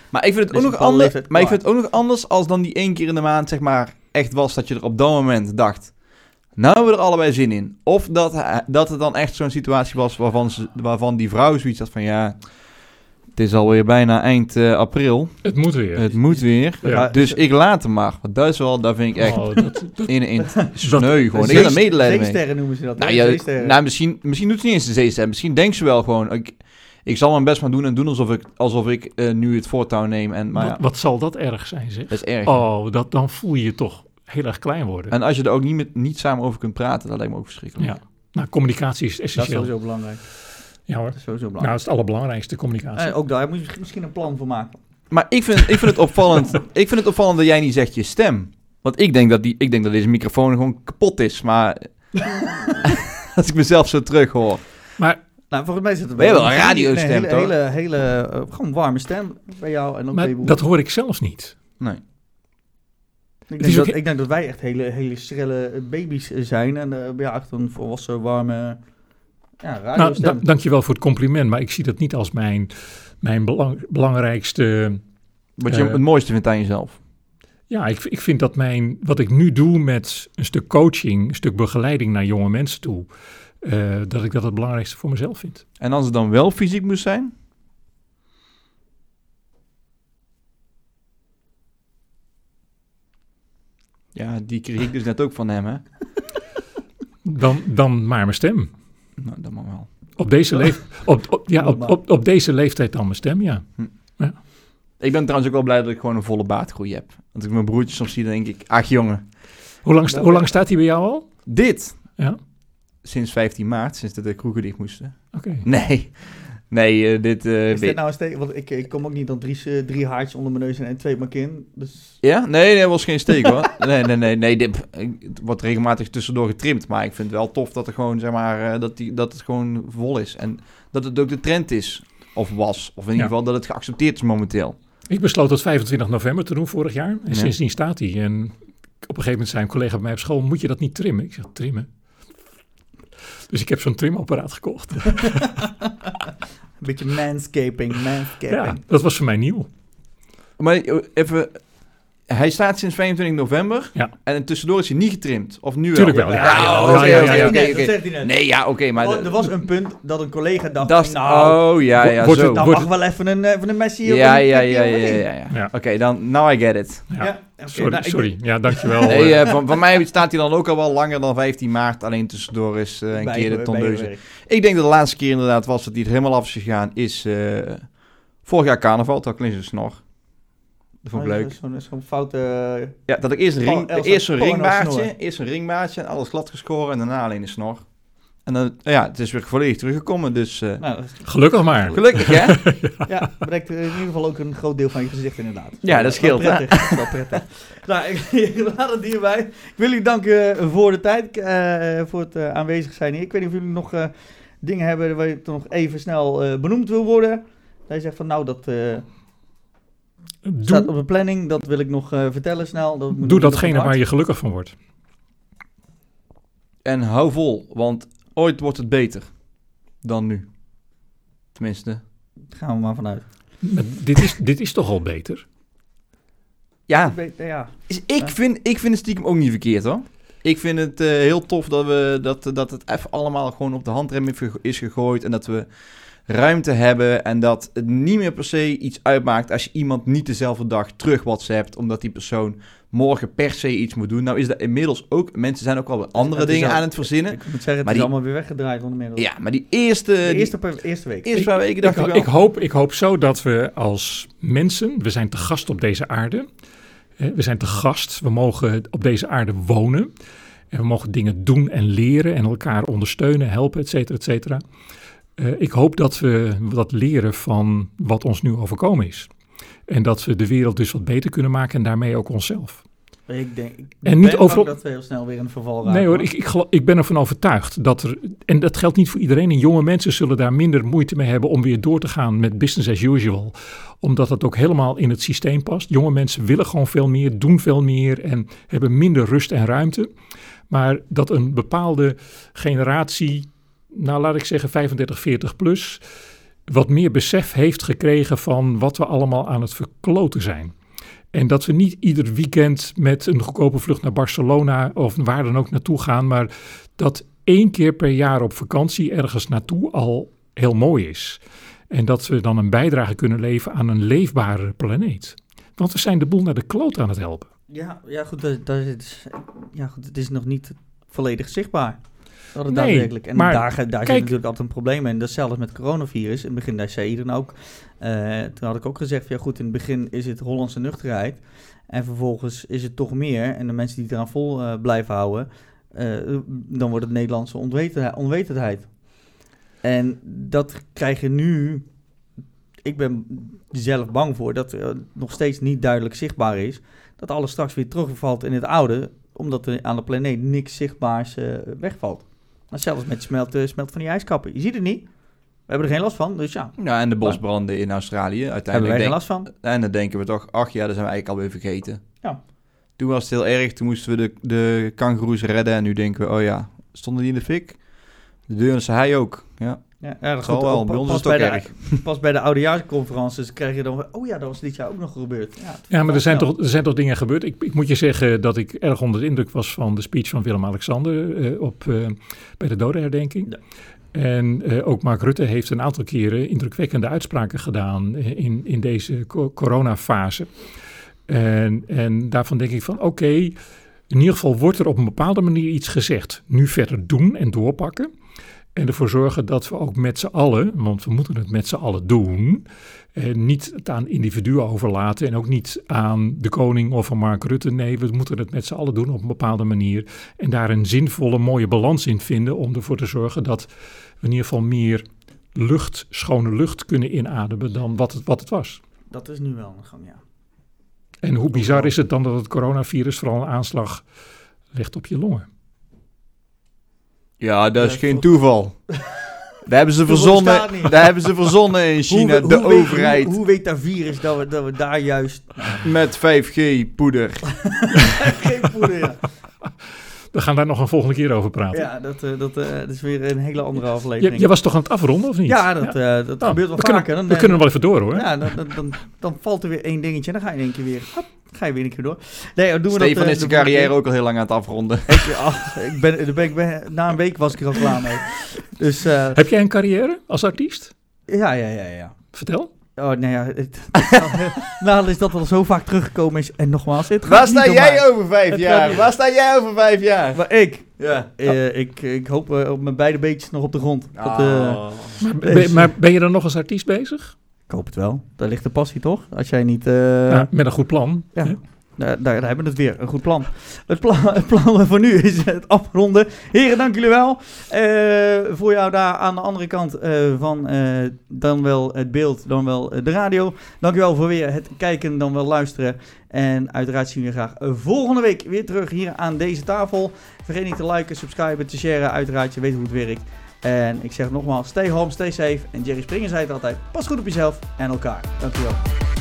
Maar ik vind het Dus ook nog anders. Maar ik vind het ook nog anders als dan die één keer in de maand, zeg maar, echt was dat je er op dat moment dacht. Nou hebben we er allebei zin in. Of dat, dat het dan echt zo'n situatie was waarvan, ze, waarvan die vrouw zoiets had van ja. Het is alweer bijna eind eh, april. Het moet weer. Het moet weer. Ja. Dus ik laat hem maar. Want dat is wel, daar vind ik echt Oh, dat, dat- in in <laughs> sneu gewoon. Ik heb er medelijden mee. zeesterren noemen ze dat. Nou, hè? ja, Zeesterren. nou misschien, misschien doet ze niet eens de zeester. Misschien denkt ze wel gewoon. Ik, ik zal mijn best maar doen en doen alsof ik, alsof ik eh, nu het voortouw neem. En, maar ja, wat, zal dat erg zijn, zeg? dat is erg. Oh, dat, dan voel je je toch heel erg klein worden. En als je er ook niet, met, niet samen over kunt praten, dat lijkt me ook verschrikkelijk. ja. Nou, communicatie is dat is essentieel. sowieso belangrijk. Ja hoor. Dat is sowieso Nou, belangrijk. dat is het allerbelangrijkste, communicatie. Eh, ook daar moet je misschien een plan voor maken. Maar ik vind, ik vind het opvallend. <laughs> ik vind het opvallend dat jij niet zegt je stem. Want ik denk dat, die, ik denk dat deze microfoon gewoon kapot is. Maar <laughs> als ik mezelf zo terug hoor. maar Nou, volgens mij zit het wel een een radiostem, hele, toch? hele, hele, eh, gewoon warme stem bij jou en ook maar dat hoor ik zelfs niet. Nee. Ik denk, dat, ik denk dat wij echt hele, hele schrille baby's zijn. En eh ja, echt een volwassen, warme ja, Nou, radiostem. da- dankjewel voor het compliment, maar ik zie dat niet als mijn, mijn belang- belangrijkste... Wat je Eh. het mooiste vindt aan jezelf. Ja, ik, ik vind dat mijn, wat ik nu doe met een stuk coaching, een stuk begeleiding naar jonge mensen toe, eh, dat ik dat het belangrijkste voor mezelf vind. En als het dan wel fysiek moest zijn? Ja, die kreeg ik dus net ook van hem, hè? Dan, dan maar mijn stem. Nou, dat mag wel. Op deze, <laughs> leef, op, op, ja, op, op, op deze leeftijd dan mijn stem, ja. Ik ben trouwens ook wel blij dat ik gewoon een volle baardgroei heb. Want ik mijn broertje soms zie, dan denk ik, ach jongen. Hoe lang, sta- hoe lang staat hij bij jou al? Dit, Ja, sinds 15 maart, sinds dat de kroegen dicht moesten. oké. Nee, nee, eh, dit... eh, is dit nou een steek? Want ik, ik kom ook niet dan drie, eh, drie haartjes onder mijn neus en twee op mijn kin. Dus Ja? Nee, nee, dat was geen steek hoor. <laughs> Nee, nee, nee, nee. Dit, het wordt regelmatig tussendoor getrimd. Maar ik vind het wel tof dat, er gewoon, zeg maar, eh, dat, die, dat het gewoon vol is. En dat het ook de trend is. Of was. Of in ieder Ja. geval dat het geaccepteerd is momenteel. Ik besloot dat 25 november te doen vorig jaar. En Ja. sindsdien staat hij. En op een gegeven moment zei een collega bij mij op school, moet je dat niet trimmen? Ik zeg, trimmen? Dus ik heb zo'n trimapparaat gekocht. <laughs> een beetje manscaping, manscaping. Ja, dat was voor mij nieuw. Maar even... Hij staat sinds 25 november. Ja. En tussendoor is hij niet getrimd. Of nu Tuurlijk wel? wel, ja. Oké, Dat. Nee, ja, oké. maar... Oh, er was een punt dat een collega dacht, dat nou, oh, ja, ja, Wordt zo. het- dan wordt mag wel even een, even een messie op Ja, een ja, ja, ja, ja, ja. Ja. Oké, dan... Now I get it. Ja. Sorry, nou, ik- sorry. Ja, dankjewel. Nee, Eh, eh, van, van mij staat hij dan ook al wel langer dan 15 maart. Alleen tussendoor is eh, een bij- keer de tondeuze. Ik denk dat de laatste keer inderdaad was dat hij er helemaal af is gegaan. Is eh, vorig jaar carnaval. Ik alleen zijn snor. Dat vond ik Oh, leuk. Zo'n zo'n foute... Ja, dat ik eerst een, ring, Oh, eerst een ringbaardje. Eerst een ringbaardje en alles glad geschoren. En daarna alleen de snor. En dan, ja, het is weer volledig teruggekomen. Dus eh, Nou, is- Gelukkig maar. gelukkig hè. <laughs> ja, bereikt in ieder geval ook een groot deel van je gezicht inderdaad. Ja, dat scheelt, prettig, dat is wel prettig. <laughs> nou, ik, <laughs> ik laat het hierbij. Ik wil jullie danken voor de tijd, eh, voor het eh, aanwezig zijn hier. Ik weet niet of jullie nog eh, dingen hebben waar je toch nog even snel eh, benoemd wil worden. Dat je zegt van nou, dat eh, staat op Doe, de planning, dat wil ik nog eh, vertellen snel. Dat moet doe datgene waar je gelukkig van wordt. En hou vol. Want ooit wordt het beter dan nu. Tenminste. Gaan we maar vanuit. Maar dit, is, dit is toch al beter? Ja, ja. is- ik, vind, ik vind het stiekem ook niet verkeerd hoor. Ik vind het eh, heel tof dat, we, dat, dat het even allemaal gewoon op de handrem is gegooid. En dat we ruimte hebben. En dat het niet meer per se iets uitmaakt als je iemand niet dezelfde dag terug WhatsAppt. Omdat die persoon morgen per se iets moet doen. Nou is dat inmiddels ook... Mensen zijn ook al wat andere dingen al- aan het verzinnen. Ik moet zeggen, het Maar is die- allemaal weer weggedraaid ondermiddels. Ja, maar die eerste... De die eerste, per- eerste week. eerste paar weken Ik, dacht ik, wel... ik, hoop, ik hoop zo dat we als mensen, we zijn te gast op deze aarde. Hè, We zijn te gast, we mogen op deze aarde wonen. En we mogen dingen doen en leren en elkaar ondersteunen, helpen, et cetera, et cetera. Eh, ik hoop dat we wat leren van wat ons nu overkomen is. En dat we de wereld dus wat beter kunnen maken en daarmee ook onszelf. Ik denk ik En niet overal- dat we heel snel weer in een verval raken. Nee hoor, ik, ik, ik ben ervan overtuigd dat er, en dat geldt niet voor iedereen, en jonge mensen zullen daar minder moeite mee hebben om weer door te gaan met business as usual. Omdat het ook helemaal in het systeem past. Jonge mensen willen gewoon veel meer, doen veel meer en hebben minder rust en ruimte. Maar dat een bepaalde generatie, nou laat ik zeggen 35, 40 plus, wat meer besef heeft gekregen van wat we allemaal aan het verkloten zijn. En dat we niet ieder weekend met een goedkope vlucht naar Barcelona of waar dan ook naartoe gaan, maar dat één keer per jaar op vakantie ergens naartoe al heel mooi is. En dat we dan een bijdrage kunnen leveren aan een leefbare planeet. Want we zijn de boel naar de kloot aan het helpen. Ja, ja, goed, dat, dat is, ja, goed, het is nog niet volledig zichtbaar. Dat het Nee, daadwerkelijk. En maar daar, daar zit kijk- natuurlijk altijd een probleem in. Dat is zelfs met coronavirus. In het begin daar zei iedereen ook. eh, toen had ik ook gezegd, ja goed, in het begin is het Hollandse nuchterheid. En vervolgens is het toch meer. En de mensen die eraan vol eh, blijven houden, eh, dan wordt het Nederlandse onwetendheid. onwetendheid. En dat krijg je nu. Ik ben zelf bang voor dat er nog steeds niet duidelijk zichtbaar is dat alles straks weer terugvalt in het oude, omdat er aan de planeet niks zichtbaars wegvalt. Zelfs met smelt, eh, smelt van die ijskappen. Je ziet het niet. We hebben er geen last van, dus ja, Ja, en de bosbranden in Australië. hebben wij Uiteindelijk geen last van. En dan denken we toch, ach ja, dat zijn we eigenlijk alweer vergeten. Ja. Toen was het heel erg, toen moesten we de, de kangoeroes redden. En nu denken we, oh ja, stonden die in de fik? De Deurne hij ook. Ja, Ja, ja, zal wel. Bij ons is pas, het ook bij erg. de, <laughs> pas bij de oudejaarsconferences krijg je dan van, oh ja, dat was dit jaar ook nog gebeurd. Ja, Ja, maar er zijn, toch, er zijn toch dingen gebeurd. Ik, ik moet je zeggen dat ik erg onder de indruk was van de speech van Willem-Alexander eh, op, eh, bij de dodenherdenking. Ja. En eh, ook Mark Rutte heeft een aantal keren indrukwekkende uitspraken gedaan in, in deze co- coronafase. En, en daarvan denk ik van oké, in ieder geval wordt er op een bepaalde manier iets gezegd. Nu verder doen en doorpakken. En ervoor zorgen dat we ook met z'n allen, want we moeten het met z'n allen doen, eh, niet het aan individuen overlaten en ook niet aan de koning of aan Mark Rutte. Nee, we moeten het met z'n allen doen op een bepaalde manier. En daar een zinvolle, mooie balans in vinden om ervoor te zorgen dat we in ieder geval meer lucht, schone lucht kunnen inademen dan wat het, wat het was. Dat is nu wel een gang, ja. En hoe bizar is het dan dat het coronavirus vooral een aanslag legt op je longen? Ja, dat is Ja, geen toeval. <laughs> Daar hebben ze verzonnen, daar hebben ze verzonnen in China, Hoe- de hoe weet- overheid, hoe, hoe weet dat virus dat we, dat we daar juist met 5G poeder. <laughs> geen poeder, ja. <laughs> We gaan daar nog een volgende keer over praten. Ja, dat, eh, dat, eh, dat is weer een hele andere Je, aflevering. je was toch aan het afronden of niet? Ja, dat, eh, dat Nou, gebeurt wel we kunnen- vaker. Dan, We kunnen wel even door hoor. Ja, dan, dan, dan, dan valt er weer één dingetje en dan ga je in één keer weer, hop, ga je weer een keer door. Nee, doen we Stefan dat, is zijn de carrière ook al heel lang aan het afronden. Ik, ach, ik ben, na een week was ik er al klaar mee. Dus eh, Heb jij een carrière als artiest? ja, ja, ja, ja. Vertel. Oh, nee, ja. Het, <laughs> nou, is dat al zo vaak teruggekomen is. En nogmaals, het gaat Waar niet sta jij over vijf Het jaar? Waar sta jij over vijf jaar? Maar ik, Ja. eh, ik, ik hoop eh, op mijn beide beetjes nog op de grond. Dat, eh, Oh. Maar ben, maar ben je dan nog als artiest bezig? ik hoop het wel. Daar ligt de passie toch? Als jij niet... eh, Ja, met een goed plan. Ja. hè? Daar, daar, hebben we het weer. Een goed plan. Het plan, het plan <laughs> voor nu is het afronden. Heren, dank jullie wel. Eh, voor jou daar aan de andere kant eh, van eh, dan wel het beeld, dan wel eh, de radio. Dank je wel voor weer het kijken, dan wel luisteren. En uiteraard zien we je graag eh, volgende week weer terug hier aan deze tafel. Vergeet niet te liken, subscriben, te sharen. Uiteraard, je weet hoe het werkt. En ik zeg nogmaals, stay home, stay safe. En Jerry Springer zei het altijd, pas goed op jezelf en elkaar. Dank je wel.